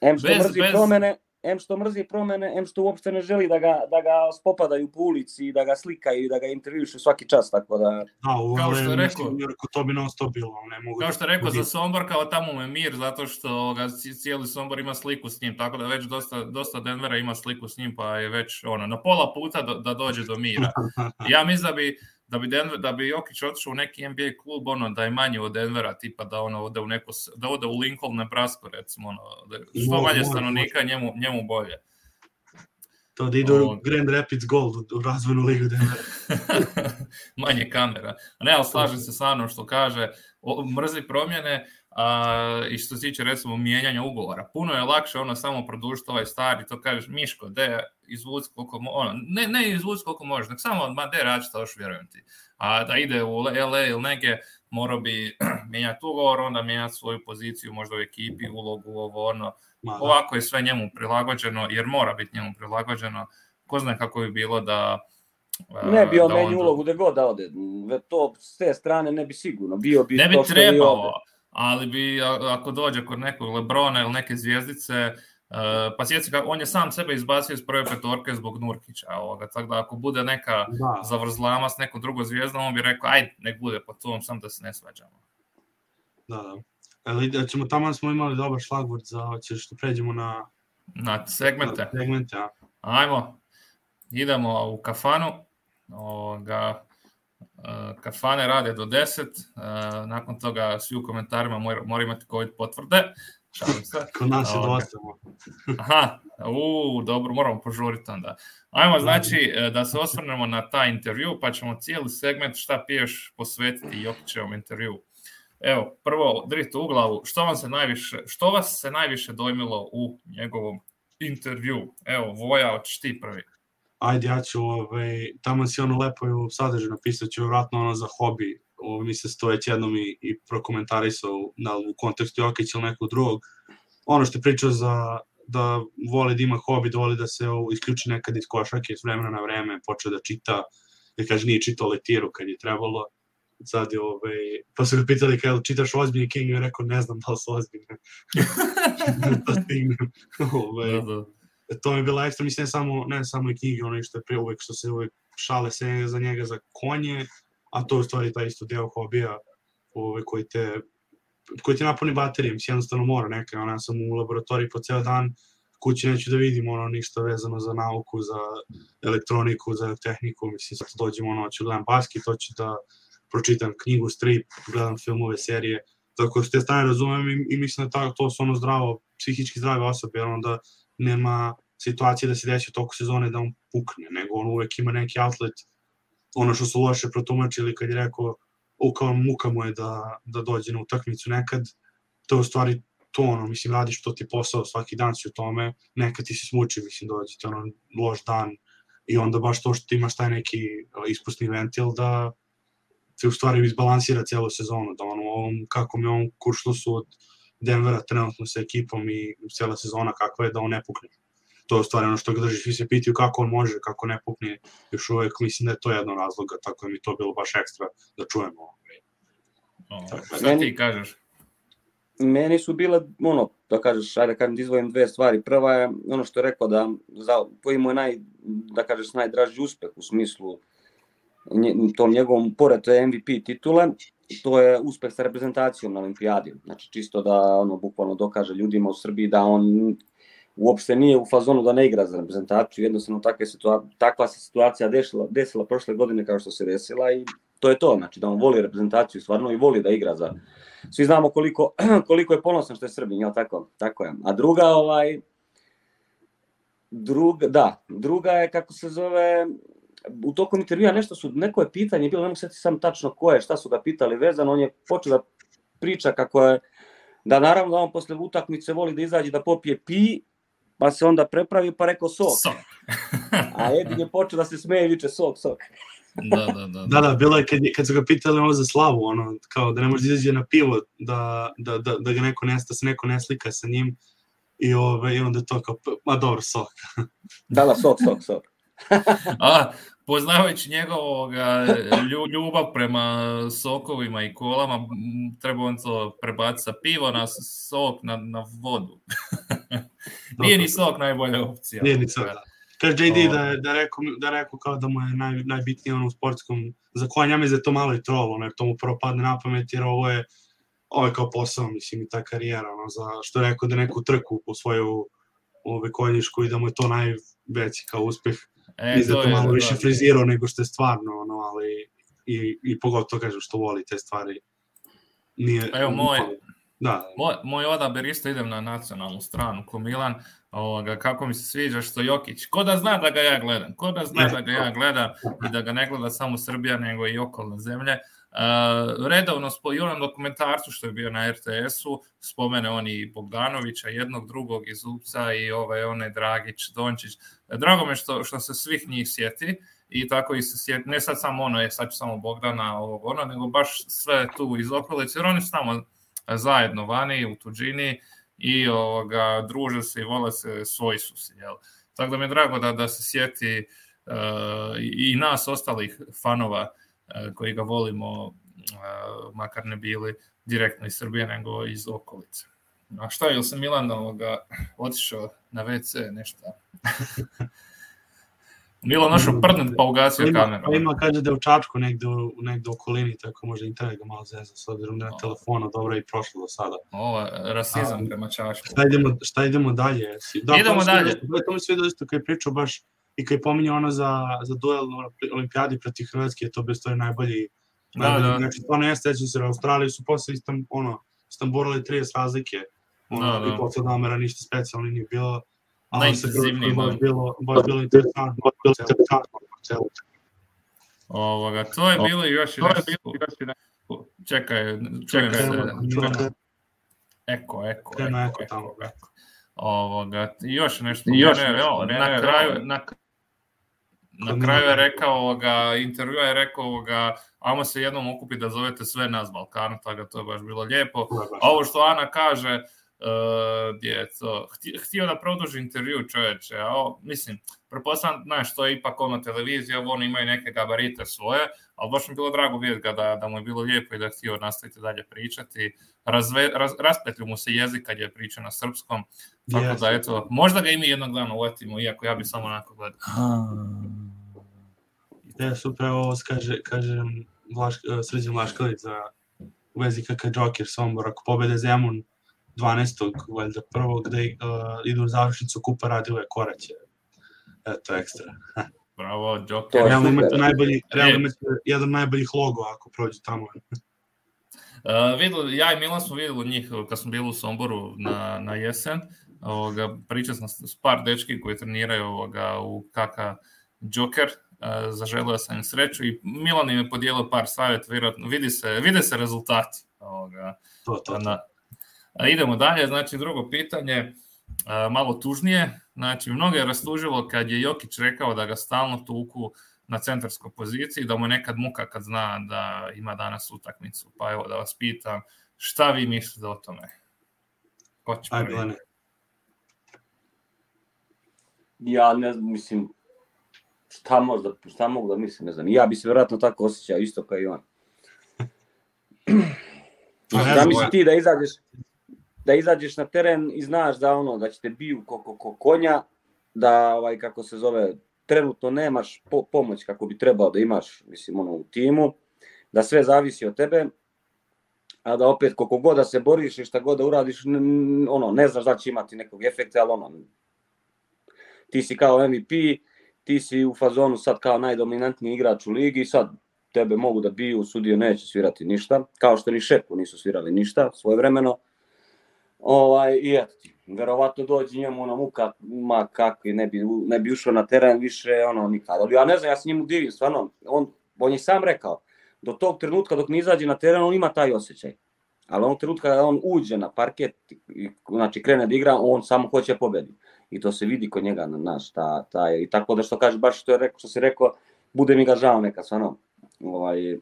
Em što Bez- mrzi bez- promene, em što mrzi promene, em što uopšte ne želi da ga, da ga spopadaju po ulici i da ga slikaju i da ga intervjušu svaki čas, tako da... Da, u Kao što je rekao. Yorku to bi non stop bilo, ne mogu Kao da- što je rekao za Sombor, kao tamo mu je mir, zato što ga ci- cijeli Sombor ima sliku s njim, tako da već dosta, dosta Denvera ima sliku s njim, pa je već ono, na pola puta do, da dođe do mira. Ja mislim da bi, da bi, Denver, da bi Jokić otišao u neki NBA klub, ono, da je manji od Denvera, tipa da ono ode u neko, da ode u Lincoln, Nebraska, recimo, ono, da što manje stanovnika, njemu, njemu bolje. To da ide u Ovo. Grand Rapids Gold, u- razvojnu ligu Denvera. manje kamera. Ne, ali slažem se sa mnom što kaže, o, mrzi promjene a, i što se tiče recimo mijenjanja ugovora. Puno je lakše ono samo produžiti ovaj stari, to kažeš Miško, de izvuci koliko mo- ono, ne, ne izvuci koliko možeš, nek samo ma de rači to još vjerujem ti. A da ide u LA ili negdje, morao bi mijenjati ugovor, onda mijenjati svoju poziciju možda u ekipi, ulogu, ovo ono. Ma, da. Ovako je sve njemu prilagođeno, jer mora biti njemu prilagođeno. Ko zna kako bi bilo da Ne bi on da menju ulogu gde god da ode. To s te strane ne bi sigurno. Bio bi Ne bi to trebalo, ali bi ako dođe kod nekog Lebrona ili neke zvijezdice, Uh, pa sjeci kako on je sam sebe izbacio iz prve petorke zbog Nurkića, ovoga, tako da ako bude neka Da, zavrzlama s nekom drugom zvijezdom, on bi rekao, ajde, nek bude po tom, sam da se ne svađamo. da, da. Ali da ćemo, tamo smo imali dobar šlagvort za, hoćeš da pređemo na, Na segmente. na segmente, a? Ajmo, idemo u kafanu. Ovoga, e, kafane rade do 10, e, nakon toga svi u komentarima mora- moraju imati COVID potvrde. Šalim se. Kod nas je Ovoga. dosta. Aha, u, dobro, moramo požuriti onda. Ajmo, znači, e, da se osvrnemo na taj intervju, pa ćemo cijeli segment šta piješ posvetiti Jokićevom intervju. Evo, prvo, drite u glavu, što, vam se najviše, što vas se najviše dojmilo u njegovom intervju? Evo, Voja, hoćeš ti prvi. Ajde, ja ću, ovaj, tamo si ono lepo i u sadržaju napisat ću vratno ono za hobi, ovo mi se stojeć jednom i, i prokomentarisao na, u kontekstu Jokića ili nekog drugog. Ono što je pričao za da voli da ima hobi, da voli da se ovo, isključi nekad iz košarke s vremena na vreme, počeo da čita, da kaže nije čitao letiru kad je trebalo. sad je, ovaj, pa su ga pitali kada čitaš ozbiljne knjige, i rekao ne znam da li su ozbiljne. da stignem. ovaj, Da, da. To mi je bila ekstra, mislim, ne samo, ne samo i knjige, ono što je pre uvek, što se uvek šale se za njega za konje, a to je u stvari taj isto deo hobija ovaj, koji te koji ti napuni baterije, mislim, jednostavno mora neka, ona sam u laboratoriji po ceo dan, kući neću da vidim ono ništa vezano za nauku, za elektroniku, za tehniku, mislim, sad dođem ono, ću gledam basket, hoću da pročitam knjigu, strip, gledam filmove, serije, tako da s te strane razumem i, i mislim da ta, to su ono zdravo, psihički zdrave osobe, jer onda nema situacije da se desi u toku sezone da on pukne, nego on uvek ima neki outlet, ono što su loše protumačili kad je rekao, o, kao muka mu je da, da dođe na utakmicu nekad, to je u stvari to ono, mislim, radiš to ti posao, svaki dan si u tome, nekad ti se smuči, mislim, dođe ti ono loš dan i onda baš to što ti imaš taj neki a, ispusni ventil da te u stvari izbalansira celu sezonu, da ono, kako mi on kuršlusu od Denvera trenutno sa ekipom i cijela sezona kakva je da on ne pukne. To je u stvari ono što ga drži, svi se pitaju kako on može, kako ne pukne, još uvek mislim da je to jedno razloga, tako da mi to bilo baš ekstra da čujemo. O, Tako, šta meni- ti kažeš? meni su bile, ono, da kažeš, ajde da kažem, da izdvojim dve stvari. Prva je ono što je rekao da, za, koji mu je naj, da kažeš, najdraži uspeh u smislu tom njegovom, pored te MVP titule, to je uspeh sa reprezentacijom na olimpijadi. Znači, čisto da, ono, bukvalno dokaže ljudima u Srbiji da on uopšte nije u fazonu da ne igra za reprezentaciju, jednostavno takva, situa takva se situacija desila, desila prošle godine kao što se desila i to je to, znači da on voli reprezentaciju stvarno i voli da igra za svi znamo koliko, koliko je ponosan što je Srbin, jel tako? Tako je. A druga, ovaj, druga, da, druga je, kako se zove, u tokom intervjua nešto su, neko je pitanje bilo, ne mogu se sam tačno ko je, šta su ga pitali vezano, on je počeo da priča kako je, da naravno da on posle utakmice voli da izađe da popije pi, pa se onda prepravi pa rekao sok. Sok. A Edin je počeo da se smeje i viče sok, sok. da, da, da. Da, da, bilo je kad, kad su ga pitali ono za slavu, ono, kao da ne može da izađe na pivo, da, da, da, da ga neko ne, da se neko ne slika sa njim, i, ove, i onda je to kao, p- ma dobro, sok. Da, da, sok, sok, sok. A, poznavajući njegovog lju- ljubav prema sokovima i kolama, treba on to prebaciti sa pivo na sok, na, na vodu. Nije ni sok najbolja opcija. Nije ni sok, da. Kaže JD da, je- da, rekao, da je rekao kao da mu je naj, najbitnije ono u sportskom, za koja ja mislim da je to malo i trolo, ono, jer to mu prvo padne na pamet, jer ovo je, ovo je kao posao, mislim, i ta karijera, ono, za, što je rekao da neku trku u svoju ove konjišku i da mu je to najveći kao uspeh E, Mislim da to malo više frizirao nego što je stvarno, ono, ali i, i pogotovo kažem što voli te stvari. Nije, Evo, moj- Da, Moj, moj odabir isto idem na nacionalnu stranu ko Milan, ovoga, kako mi se sviđa što Jokić, ko da zna da ga ja gledam, ko da zna da ga ja gledam i da ga ne gleda samo Srbija nego i okolne zemlje. Uh, redovno i onom dokumentarcu što je bio na RTS-u, spomene on i Bogdanovića, jednog drugog iz Upca i ovaj, onaj Dragić, Dončić. Drago me što, što se svih njih sjeti i tako i se sjeti, ne sad samo ono, je sad ću samo Bogdana, ovog ono, nego baš sve tu iz okolice, jer oni su tamo zajedno vani u tuđini i ovoga, druže se i vole se, svoji su se, jel? Tako da mi je drago da, da se sjeti uh, i nas ostalih fanova uh, koji ga volimo, uh, makar ne bili direktno iz Srbije, nego iz okolice. A šta, je se Milan ovoga, otišao na WC, nešto? Milo našao prdnut pa ugasio ima, kameru. pa ima kaže da je u Čačku negde, u, negde okolini, tako možda internet ga malo zeza, s obzirom da je na telefonu dobro i prošlo do sada. Ovo rasizam prema Čačku. Šta idemo, šta idemo dalje? Da, Idemo dalje. sviđa- To mi se vidio isto kad je pričao baš i kad je pominjao ono za, za duel na olimpijadi protiv Hrvatske, je to bio stvari najbolji Da, najbolji, da. Znači, stvarno jeste, sećam se, Australiji su posle istam, ono, istamborali 30 razlike, ono, Da, da. i posle namera ništa specijalno nije bilo, ali se Najintenzivniji baš moment. bilo, baš bilo interesantno, baš bilo interesantno, celo. Ovoga, to je bilo i još i nešto. Čekaj, čujem se. Milana, Eko, eko, eko, eko tamo. eko, eko. Ovoga, još nešto. I još ne, nešto, evo, ne, na kraju, na, na kraju je rekao ovoga, intervjua je rekao ovoga, ajmo se jednom okupiti da zovete sve nas Balkanu, tako da to je baš bilo lijepo. A ovo što Ana kaže, uh, Hti- htio da produži intervju čoveče, a o, mislim, pretpostavljam, znaš, to je ipak ono televizija, oni imaju neke gabarite svoje, ali baš mi je bilo drago vidjeti ga da, da mu je bilo lijepo i da je htio nastaviti dalje pričati. Razve, raz, raspetlju mu se jezik kad je pričao na srpskom, tako Jeste. da eto, možda ga i mi jednog dana uletimo, iako ja bi samo onako gledao. Ja, super, ovo kaže, kažem Vlaš, e, Srđan Vlašković za u vezi kakav Joker Sombor, ako pobede Zemun 12. valjda prvog, da uh, idu u završnicu Kupa Radile Koraće. Eto, ekstra. Bravo, Joker. Realno imate najbolji, realno E. imate jedan od najboljih logo ako prođu tamo. Uh, videli, ja i Milan smo videli njih kad smo bili u Somboru na, na jesen. Ovoga, pričao sam s par dečki koji treniraju ovoga, u kaka Joker. Uh, zaželio sam im sreću i Milan im je podijelio par savjeta, vjerojatno vidi se, vide se rezultati. Ovoga, To, to, to. na, a idemo dalje, znači drugo pitanje, a, malo tužnije. Znači, mnoge je rastužilo kad je Jokić rekao da ga stalno tuku na centarskoj poziciji, da mu je nekad muka kad zna da ima danas utakmicu. Pa evo da vas pitam, šta vi mislite o tome? Ko će Ajde. Ja ne znam, mislim, šta možda, šta mogu da mislim, ne znam. Ja bi se vjerojatno tako osjećao isto kao i on. Da misli ti da izađeš, da izađeš na teren i znaš da ono da ćete biju ko, ko, ko konja, da ovaj kako se zove trenutno nemaš po, pomoć kako bi trebao da imaš, mislim ono u timu, da sve zavisi od tebe, a da opet koliko god da se boriš i šta god da uradiš, n, n- ono ne znaš da će imati nekog efekta, ali ono ti si kao MVP, ti si u fazonu sad kao najdominantniji igrač u ligi, sad tebe mogu da biju, sudio neće svirati ništa, kao što ni Šepu nisu svirali ništa svojevremeno. Ovaj, I eto ti, verovatno dođe njemu ono muka, ma kakvi, ne bi, ne bi ušao na teren više, ono, nikad. Ali ja ne znam, ja se njemu divim, stvarno, on, on je sam rekao, do tog trenutka dok ne izađe na teren, on ima taj osjećaj. Ali onog trenutka kada on uđe na parket, i, znači krene da igra, on samo hoće pobedi. I to se vidi kod njega, znaš, ta, ta, i tako da što kaže, baš što je rekao, što si rekao, bude mi ga žao nekad, stvarno, ovaj,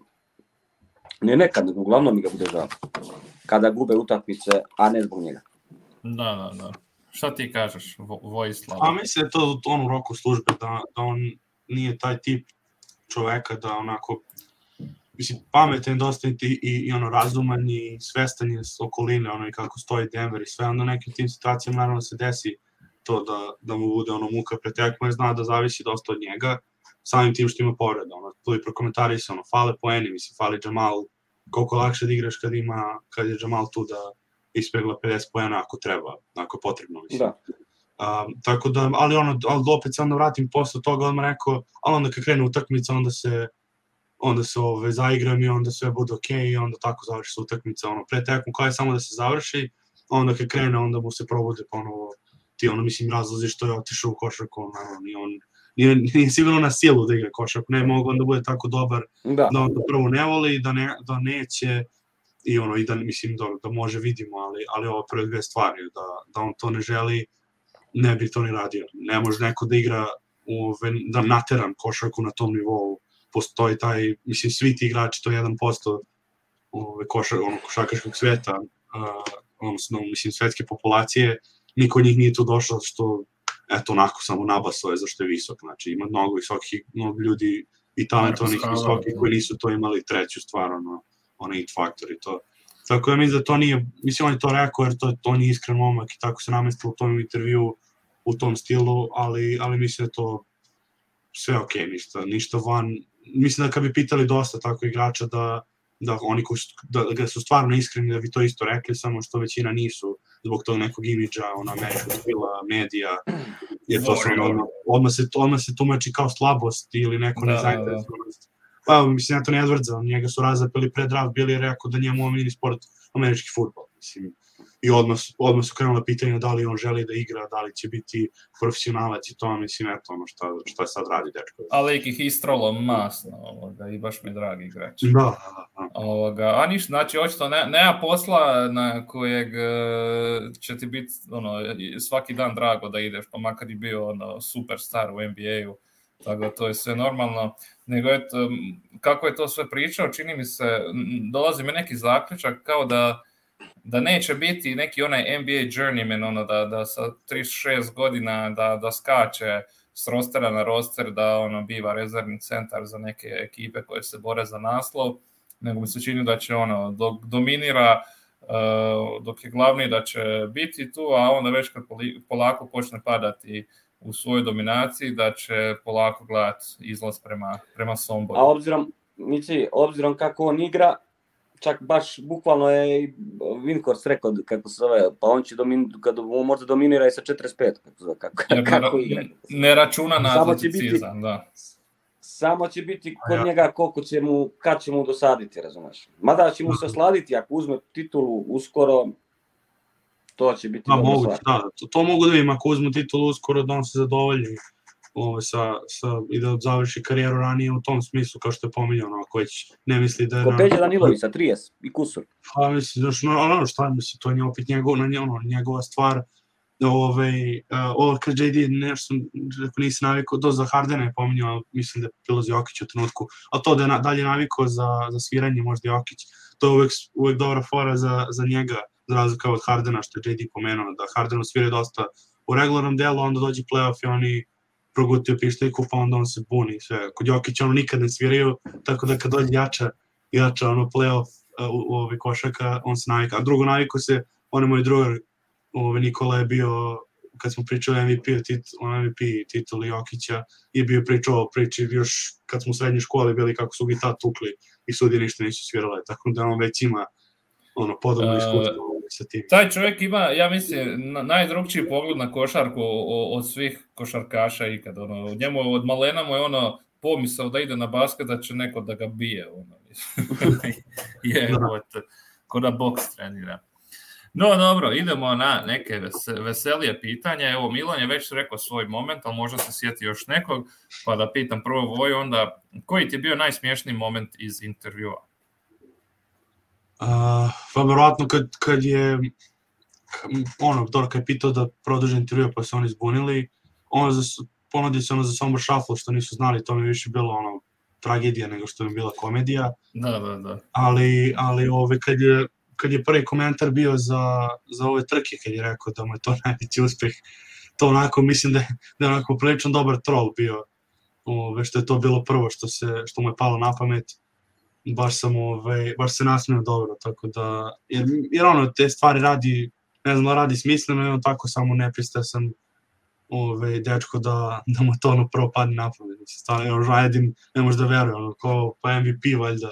ne nekad, nego uglavnom mi ga bude žao. Kada gube utakmice, a ne zbog njega. Da, da, da. Šta ti kažeš, Vo- Vojislav? A mislim da to on u roku službe, da, da on nije taj tip čoveka da onako mislim, pametan je dosta i, i, i ono razuman i svestan je s okoline, ono i kako stoji Denver i sve, onda u nekim tim situacijama naravno se desi to da, da mu bude ono muka pre tekmu, jer zna da zavisi dosta od njega, samim tim što ima povreda, ono, tu i prokomentarisao, ono, fale poeni, mislim, fali Jamal, koliko lakše da igraš kad ima, kad je Jamal tu da ispregla 50 poena ako treba, ako je potrebno, mislim. Da. Um, tako da, ali ono, ali opet se onda vratim posle toga, odmah rekao, ali onda kad krene utakmica, onda se onda se ove, zaigram i onda sve bude okej okay, i onda tako završi se utakmica, ono, pre tekmu kao je samo da se završi, onda kad krene, onda mu se probude ponovo ti, ono, mislim, razlozi što je otišao u košarku, ono, ni on, nije, nije sigurno na silu da igra košarku, ne mogu on da bude tako dobar Da. da on to prvo ne voli, da, ne, da neće i ono i da mislim da, da može vidimo, ali ali ovo prve dve stvari da da on to ne želi, ne bi to ni radio. Ne može neko da igra u da nateran košarku na tom nivou. Postoji taj mislim svi ti igrači to je 1% ove košar ono košarkaškog sveta, uh, odnosno mislim svetske populacije, niko njih nije tu došao što eto onako samo nabasao je zašto je visok. Znači ima mnogo visokih mnogo ljudi i talentovanih Marko visokih Skala, koji nisu to imali treću stvar, ono, onaj it faktor i to. Tako da mislim da to nije, mislim on je to rekao jer to, to nije iskren momak i tako se namestilo u tom intervju u tom stilu, ali, ali mislim da to sve ok, ništa, ništa van. Mislim da kad bi pitali dosta tako igrača da, da oni koji su, da, da su stvarno iskreni da bi to isto rekli, samo što većina nisu zbog tog nekog imidža, ona američkog stila, medija, je to samo odmah, odmah, se, odmah se tumači kao slabost ili neko Da, da, da. nezainteresovanost. Pa mislim, Anthony Edwardsa, njega su razapeli pre draft, bili je rekao da njemu omiljeni sport američki futbol, mislim. I odmah, odmah su krenula pitanja da li on želi da igra, da li će biti profesionalac i to, mislim, eto, ono šta, šta sad radi dečko. Ali ih istrolo masno, ovoga, i baš mi dragi igrač. Da, da, da. Ovoga, a ništa, znači očito ne, nema posla na kojeg e, će ti biti ono, svaki dan drago da ideš, pa makar i bio ono, superstar u NBA-u, tako da to je sve normalno. Nego eto, kako je to sve pričao, čini mi se, dolazi mi neki zaključak kao da da neće biti neki onaj NBA journeyman, ono da, da sa 36 godina da, da skače s rostera na roster da ono biva rezervni centar za neke ekipe koje se bore za naslov, nego mi se čini da će ono, dok dominira uh, dok je glavni da će biti tu, a onda već kad polako počne padati u svojoj dominaciji, da će polako gledati izlaz prema, prema Somboru. A obzirom, Mici, obzirom kako on igra, čak baš bukvalno je Vinkorst rekao kako se zove, pa on će domin, kad on možda dominira i sa 45, kako, zove, kako, ne, kako ne, igra. ne računa na Samo će biti- da. Samo će biti kod ja. njega koliko će mu, kad će mu dosaditi, razumeš. Mada će mu se osladiti, ako uzme titulu uskoro, to će biti Da, moguće, stvar. da. To, to mogu da vidim, ako uzmu titulu uskoro da on se zadovolji ovaj, sa, sa, i da završi karijeru ranije u tom smislu, kao što je pominjao, ono, ako već ne misli da je... Ko Peđa Danilović sa 30 i kusur. Pa mislim, znaš, no, ono šta mislim, to je opet njegov, na nje, ono, njegova stvar. Ove, uh, ovo kad JD nešto, ako nisi navikao, to za Hardena je pominjao, mislim da je bilo za Jokić u trenutku, a to da je na, dalje navikao za, za sviranje možda Jokić, to je uvek, uvek dobra fora za, za njega, za razlika od Hardena što je JD pomenuo, da Hardenu svira dosta u regularnom delu, onda dođe playoff i oni progutio pištajku, pa onda on se buni sve. Kod Jokića ono nikad ne sviraju, tako da kad dođe jača, jača ono playoff uh, u, u ove košaka, on se navika. A drugo naviko se, on je moj drugar, ove, Nikola je bio, kad smo pričali MVP, tit, o MVP tituli Jokića, je bio pričao o priči još kad smo u srednjoj školi bili kako su ga tad tukli i sudije ništa nisu svirale, tako da on već ima ono podobno E, iskustvo sa tim. Taj čovjek ima, ja mislim, na- najdrugčiji pogled na košarku o- od svih košarkaša ikad. Ono, njemu od malena mu je ono pomisao da ide na basket, da će neko da ga bije. Ono, je, Da. ko da boks trenira. No dobro, idemo na neke vese- veselije pitanja. Evo, Milan je već rekao svoj moment, ali možda se sjeti još nekog, pa da pitam prvo Voju onda, koji ti je bio najsmješniji moment iz intervjua? Uh, pa verovatno kad, kad je ono, dobro, kad je pitao da produže intervju pa se oni zbunili, ono za, ponudio se ono za Sombor Shuffle što nisu znali, to mi je više bilo ono tragedija nego što je bila komedija, Da, da, da. ali, ali ove, kad, je, kad je prvi komentar bio za, za ove trke, kad je rekao da mu je to najveći uspeh, to onako mislim da je, da je onako prilično dobar troll bio, ove, što je to bilo prvo što, se, što mu je palo na pamet, baš sam ove, baš se nasmeo dobro, tako da, jer, jer ono, te stvari radi, ne znam, da radi smisleno on tako samo nepristasan ove, dečko da, da mu to ono prvo padne na pamet. Stvarno, ono, Rajedin ne može da veruje, ono, ko, pa MVP valjda,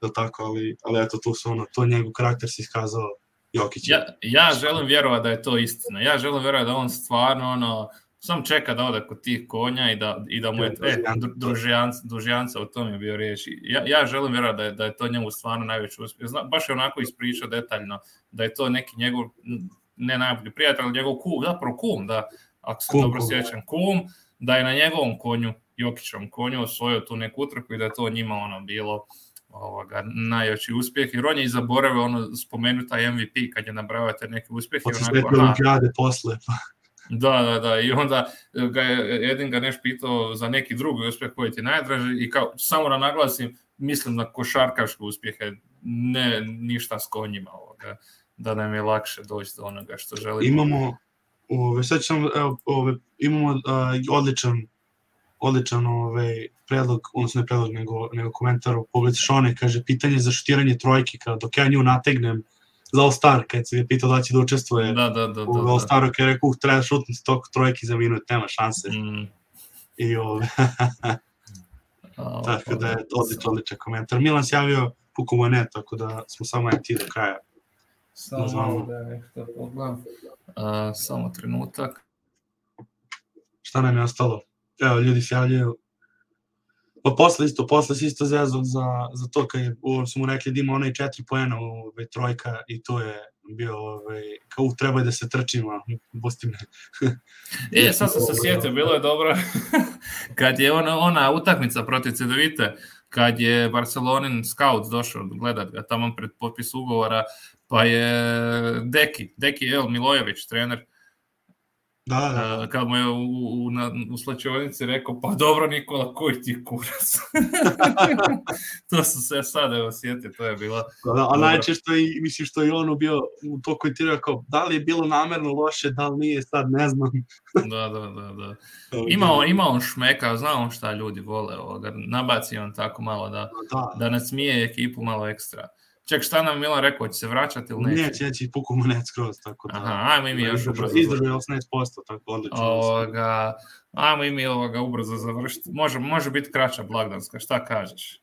da tako, ali, ali eto, tu su ono, to njegov karakter se iskazao Jokić. Ja, ja želim vjerovati da je to istina. Ja želim vjerovati da on stvarno ono, sam čeka da ode kod tih konja i da, i da mu je, e, dru- družijanca, družijanca, o tom je bio riječ. Ja, ja želim vjerovati da je, da je to njemu stvarno najveći uspjeh. Zna, baš je onako ispričao detaljno da je to neki njegov, ne najbolji prijatelj, ali njegov kum, zapravo kum, da, ako se Kum, dobro kum. sjećam, kum, da je na njegovom konju, Jokićom konju, osvojio tu neku utrku i da je to njima ono bilo ovoga, najveći uspjeh, jer on je i zaboravio ono spomenuta MVP kad je nabrao te neke uspjehe. Posle onako, sve aha, olimpijade posle, pa Da, da, da, i onda ga je Edin ga neš pitao za neki drugi uspjeh koji ti najdraži i kao, samo da naglasim, mislim na košarkaške uspjehe, ne ništa s konjima ovoga, da nam je lakše doći do onoga što želimo. imamo ove, sad ću samo, evo, ove, imamo uh, odličan odličan ovaj predlog, odnosno ne predlog, nego, nego komentar u pogled Šone, kaže, pitanje za šutiranje trojke, kada dok ja nju nategnem za All Star, kad se je pitao da će da učestvuje Da, da, da, u da, All da. Staru, kada je rekao, "Uh, treba šutnuti toliko trojki za minut, nema šanse. Mm, I ove, a, tako da je odličan, odličan komentar. Milan se javio puko ne, tako da smo samo ti do kraja. Samo Znamo. malo da nešto pogledam. A, samo trenutak. Šta nam je ostalo? Evo, ljudi se javljaju. Pa posle isto, posle se isto zezao za, za to kad je, u, su mu rekli da ima onaj četiri poena ovaj, trojka i to je bio, ovaj, kao u, treba da se trčimo, pusti me. E, sad sam se sjetio, bilo je dobro kad je ona, ona utakmica protiv Cedevite, kad je Barcelonin scout došao gledat ga tamo pred potpis ugovora, pa je Deki, Deki El Milojević, trener, Da, da, da. Uh, kad mu je u, u, na, u slačionici rekao, pa dobro Nikola, koji ti kurac? to su se sad evo sjeti, to je bila... Da, da, a najčešće mislim što je on bio u to komentirao kao da li je bilo namerno loše, da li nije, sad ne znam. Da, da, da, da. Ima on, ima on šmeka, zna on šta ljudi vole, ovoga, nabaci on tako malo da, Da, da nasmije ekipu malo ekstra. Ček, šta nam Milan rekao, će se vraćati ili neće? neće, neće, puku mu net skroz, tako da. Aha, ajmo i mi još ubrzo. Izdržao je 18%, tako odlično. Ovoga, ajmo i mi ovoga ubrzo završiti. Može, može biti kraća blagdanska, šta kažeš?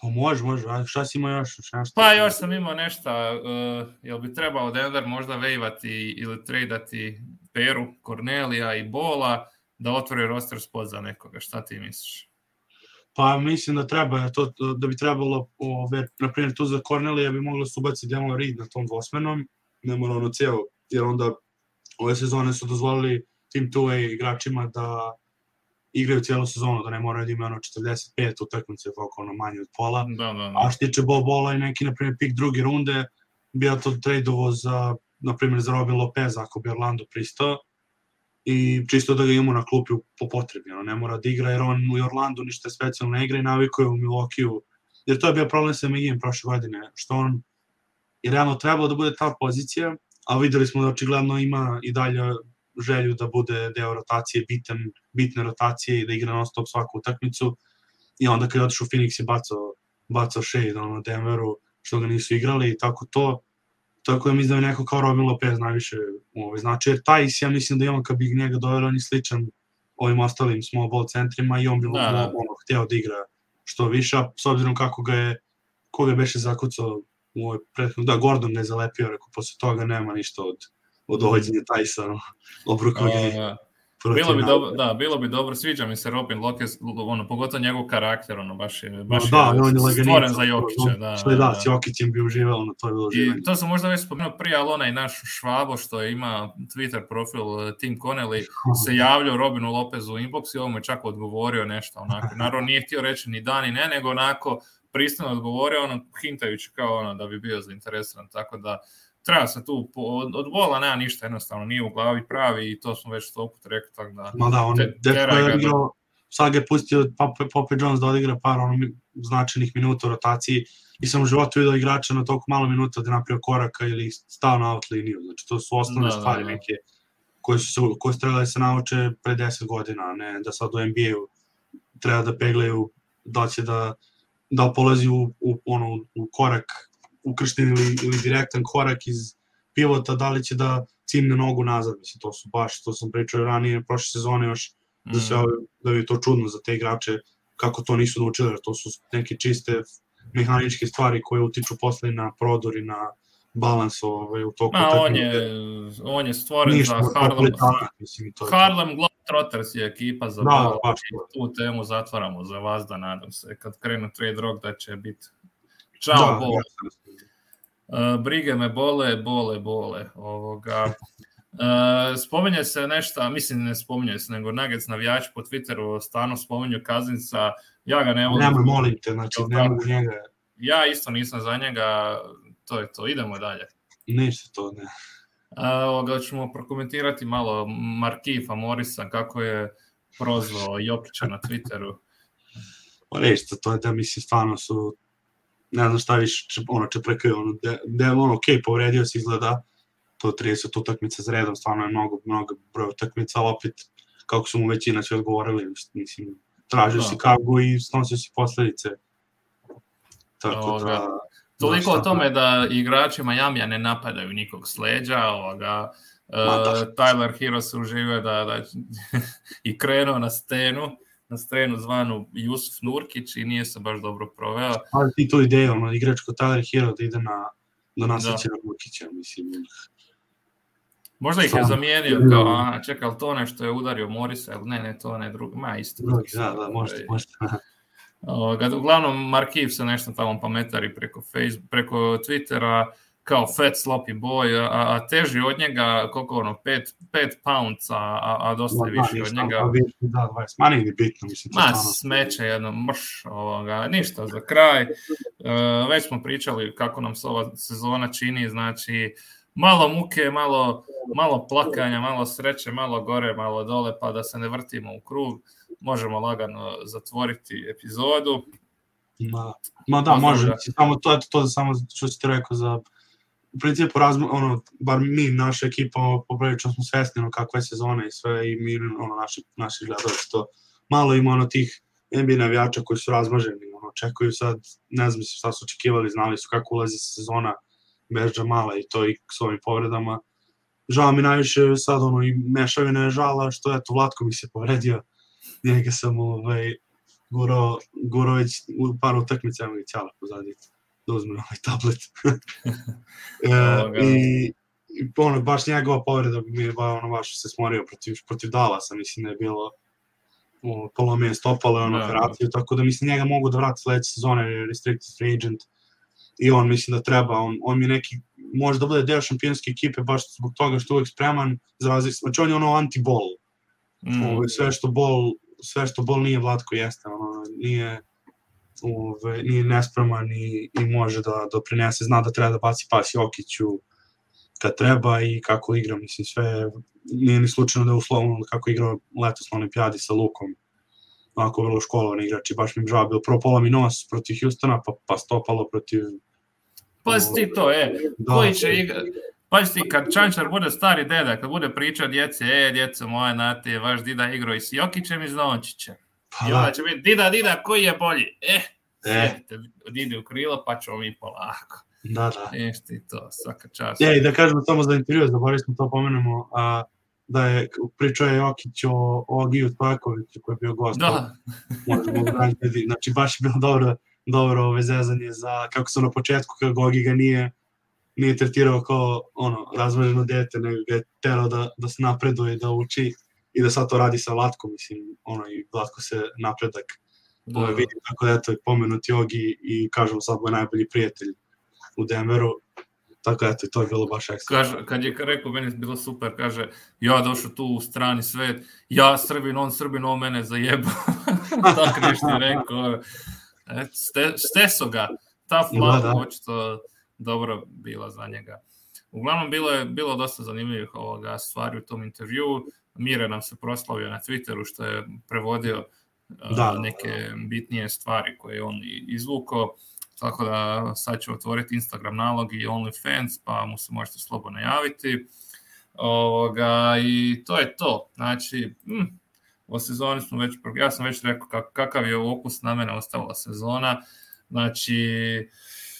Pa može, može, a šta si imao još? Još nešto? Pa još sam imao nešto, uh, jel bi trebao Denver možda vejvati ili tradati Peru, Cornelija i Bola da otvori roster spot za nekoga, šta ti misliš? Pa mislim da treba, to, da bi trebalo, ove, na primjer, tu za Cornelija bi moglo se ubaciti Demon Reed na tom dvosmenom, ne mora ono cijelo, jer onda ove sezone su dozvolili tim 2A igračima da igraju cijelu sezonu, da ne moraju da imaju ono 45 utakmice, koliko ono manje od pola. Da, da, da. A što tiče Bob Bola i neki, na primjer, pik druge runde, bi ja to tradeovo za, na primjer, za Robin Lopez, ako bi Orlando pristao, i čisto da ga imamo na klupi po potrebi, ono, ne mora da igra, jer on u Orlandu ništa specijalno ne igra i navikuje u Milokiju, jer to je bio problem sa Migijem prošle godine, što on je realno trebalo da bude ta pozicija, a videli smo da očigledno ima i dalje želju da bude deo rotacije, bitan, bitne rotacije i da igra non stop svaku utakmicu, i onda kad je otišao Phoenix je bacao, bacao shade ono, Denveru, što ga nisu igrali i tako to, tako da mislim da je neko kao Robin Lopez najviše ovaj, znači, jer Tajs, ja mislim da je on kad bi njega doveli, on je sličan ovim ostalim small ball centrima i on bi Da, da, da. ono, hteo da igra što više, a s obzirom kako ga je, koga je beše zakucao u ovoj prethodno, da, Gordon je zalepio, rekao, posle toga nema ništa od, od dovođenja Tajsa, no, obrukao je Bilo bi dobro, da, bilo bi dobro, sviđa mi se Robin Lopez, ono, pogotovo njegov karakter, ono, baš je, baš da, je on je stvoren za Jokića, da, Što je da, s Jokićem bi uživao, no to je bilo uživanje. I to sam možda već spomenuo prije, ali onaj naš Švabo što ima Twitter profil eh, Tim Connelly se javljao Robinu Lopezu u inbox i ovo mu je čak odgovorio nešto onako. Naravno nije htio reći ni da ni ne, nego onako pristojno odgovorio, ono, hintajući kao ono da bi bio zainteresiran, tako da treba se tu, po, od, od bola nema ništa, jednostavno nije u glavi pravi i to smo već put rekli, tako da... Ma da, on Te- je da- igrao, sad ga je pustio Pope, Pope Jones da odigra par ono, mi- značajnih minuta u rotaciji i sam u životu vidio igrača na toliko malo minuta da napravio koraka ili stao na out liniju. Znači, to su osnovne Da, da, stvari da. neke koje su se, koje su trebale da se nauče pre 10 godina, ne da sad u NBA-u treba da peglaju da će da da polazi u, u, ono, u korak ukršten ili, ili direktan korak iz pivota, da li će da cimne nogu nazad, mislim, to su baš, to sam pričao ranije, prošle sezone još, da se Mm. ove, da je to čudno za te igrače, kako to nisu naučili, jer to su neke čiste mehaničke stvari koje utiču posle na prodor i na balans ovaj, u toku Ma, on je, on je stvoren Ništa, za Harlem, mislim, to je. Harlem Globetrotters je ekipa za Da, baš tu temu zatvaramo za vas da nadam se kad krenu trade rock da će biti Ćao, Da, bol. jasno. Uh, brige me bole, bole, bole. Ovoga. Uh, spominje se nešto, mislim ne spominje se, nego Nuggets navijač po Twitteru stano spominju Kazinca, ja ga ne volim. Nemoj, molim te, znači, ne mogu njega, Ja isto nisam za njega, to je to, idemo dalje. ništa to, ne. A, ovoga ćemo prokomentirati malo Markifa Morisa, kako je prozvao Jokića na Twitteru. Pa ništa, to je da mislim stvarno su ne znam šta više če, ono čeprekaju, ono, de, de, ono, ok, povredio se izgleda, to 30 utakmica za redom, stvarno je mnogo, mnogo broj utakmica, ali opet, kako su mu većina svi odgovorili, mislim, tražio Da. si kagu i snosio si posledice. Tako Ovoga, da... Toliko o tome da igrači Majamija ne napadaju nikog sleđa, ovoga, Ma da. uh, Tyler Hero se uživio da, da i krenuo na stenu, na stenu zvanu Jusuf Nurkić i nije se baš dobro proveo. Ali ti tu ideja, ono, igrač kod Tyler Hero da ide na do nasrećenog Vukića, mislim. Možda ih je zamijenio kao, a čekaj, ali to nešto je udario Morisa, ili ne, ne, to ne drugo, ma isto. Drugi, da, da, možete, možete. Ovoga, uglavnom, Markiv se nešto tamo pametari preko, Facebook, preko Twittera, kao fat sloppy boy, a, a teži od njega, koliko ono, 5 pounds, a, a, a dosta je Ma, viši da, od njega. pa više, Da, 20. Ma nije ni bitno, mislim. to Ma, smeće jedno, mrš, ovoga, ništa za kraj. E, već smo pričali kako nam se ova sezona čini, znači, malo muke, malo malo plakanja, malo sreće, malo gore, malo dole, pa da se ne vrtimo u krug, možemo lagano zatvoriti epizodu. Ma, ma da, može. da. Samo to, to da samo što si ti rekao za u principu razmo, ono, bar mi, naša ekipa, poprilično smo svesni ono, kakva je sezona i sve i mi, ono, naši, naši gledalci to malo ima ono tih NBA navijača koji su razmaženi, ono, čekaju sad, ne znam šta su očekivali, znali su kako ulazi sezona bez Džamala i to i s ovim povredama. Žao mi najviše sad ono i mešavina je žala što eto Vlatko mi se povredio, njega sam ovaj, gurao, gurao već par utakmica, evo i ćala pozadi da uzme ovaj tablet. e, i, i ono, baš njegova povreda mi je ba, ono, baš se smorio protiv, protiv Dalasa, mislim da je bilo o, polome je stopalo je ono Da, da. operaciju, tako da mislim njega mogu da vrati sledeće sezone, jer je restricted free agent i on mislim da treba, on, on mi neki, može da bude deo šampionske ekipe baš zbog toga što uvek spreman za razliku, znači on je ono anti-ball, Mm. Sve što bol sve što bol nije Vlatko jeste ono nije ove, nije nespreman i, i može da doprinese. Zna da treba da baci pas Jokiću kad treba i kako igra. Mislim sve nije ni slučajno da je uslovno kako je igrao letos na olimpijadi sa Lukom. Onako vrlo školovan igrač i baš mi žao. Bilo prvo pola mi nos protiv Hustona pa, pa stopalo protiv Pazi ti to, e, da, koji će igra... Pazi ti, kad Čančar bude stari deda, kad bude pričao djece, e, djeco moje, znate, vaš dida igrao i s Jokićem i s Dončićem. Pa, I onda će biti, dida, dida, koji je bolji? E, e, sjedite, didi u krilo, pa ćemo mi polako. da, da. Viš ti to, svaka čast. E, i da kažemo samo za intervju, zaboravili smo to pomenemo, a, da je pričao je Jokić o, o Agiju Stojkoviću koji je bio gost. Da, Možemo da vidi. Znači baš je bilo dobro, dobro ove zezanje za kako su na početku kako Gogi ga nije nije tretirao kao ono razmaženo dete, nego ga je terao da, da se napreduje, da uči i da sad to radi sa Vlatkom, mislim, ono i Vlatko se napredak da, ovaj, vidi, tako da eto, pomenut Jogi i kažemo sad mu je najbolji prijatelj u Denveru, tako da eto, to je bilo baš ekstra. Kaže, kad je rekao, meni je bilo super, kaže, ja došao tu u strani svet, ja Srbin, on Srbin, on mene zajebao. Tako nešto je rekao. Et, ste, steso ga. Ta Da, flava, da. očito dobro bila za njega. Uglavnom, bilo je bilo dosta zanimljivih ovoga stvari u tom intervju. Mire nam se proslavio na Twitteru što je prevodio Da, da, neke bitnije stvari koje je on izvukao. Tako da sad ću otvoriti Instagram nalog i OnlyFans, pa mu se možete slobodno javiti. Ovoga, I to je to. Znači, hm, o sezoni smo već, ja sam već rekao kak, kakav je okus na mene ostavila sezona. Znači,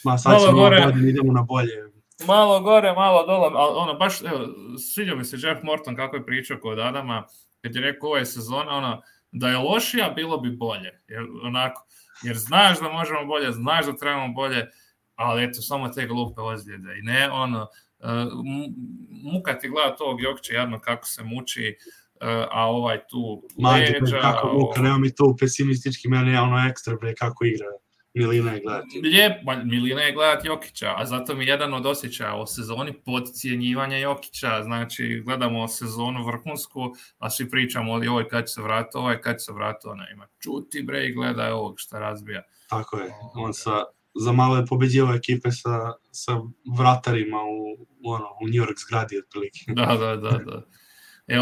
Ma sad ćemo gore. idemo na bolje. Malo gore, malo dole, ali ono, baš, evo, sviđa mi se Jeff Morton kako je pričao kod Adama, kad je rekao ovo je sezona, ono, da je lošija, bilo bi bolje, jer, onako, jer znaš da možemo bolje, znaš da trebamo bolje, ali eto, samo te glupe ozljede i ne, ono, uh, m- muka ti gleda tog Jokića jadno kako se muči, uh, a ovaj tu Mađe, leđa, kako ovo- Luka, nema mi tu pesimistički, mene je ono ekstra, bre, kako igra. Milina je gledati. Lijep, ma, Milina je gledat Jokića, a zato mi je jedan od osjećaja o sezoni podcijenjivanja Jokića, znači gledamo sezonu vrhunsku, a svi pričamo o ovoj kad će se vratiti, ovaj kad će se vratiti, ona ima čuti bre i gledaj ovog šta razbija. Tako je. On sa, za malo je pobeđivao ekipe sa, sa vratarima u, u, ono, u New York zgradi otprilike. Da, da, da, da.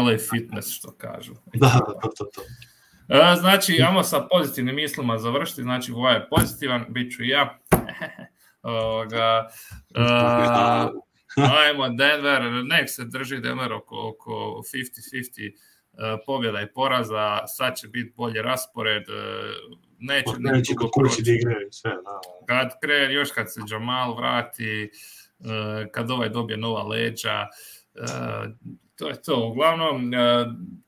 LA Fitness, što kažu. Da, da, to, to, to. E, znači, imamo sa pozitivnim mislima završiti, znači Voja je pozitivan, bit ću i ja. Ovoga, e, ajmo Denver, nek se drži Denver oko, oko 50-50 e, pobjeda i poraza, sad će biti bolji raspored, e, neće ni Neće kod kući da igraju sve, da. Kad krene, još kad se Jamal vrati, e, kad ovaj dobije nova leđa, e, to je to. Uglavnom, e,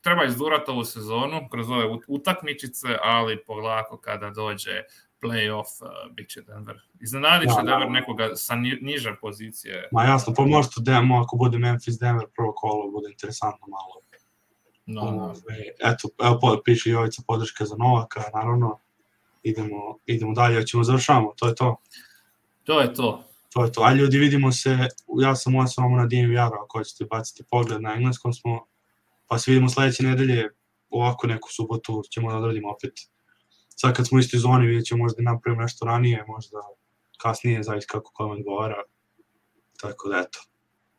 treba izdurati ovu sezonu kroz ove ut- utakmičice, ali polako kada dođe playoff, e, bit će Denver. Iznenadit će Da, Denver naravno. nekoga sa ni- niže pozicije. Ma jasno, pa možda demo, ako bude Memphis Denver prvo kolo, bude interesantno malo. No, no. Eto, evo po- piše Jovica podrška za Novaka, naravno. Idemo, idemo dalje, hoćemo završavamo, to je to. To je to. To je to. A ljudi, vidimo se, ja sam u samo na DNVR, ako hoćete baciti pogled na engleskom smo, pa se vidimo sledeće nedelje, ovako neku subotu ćemo da odradimo opet. Sad kad smo u istoj zoni, vidjet ćemo možda napravimo nešto ranije, možda kasnije, zavisi kako kome odgovara. Tako da eto.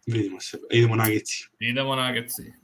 Vidimo se. Idemo na gici. Idemo na geci.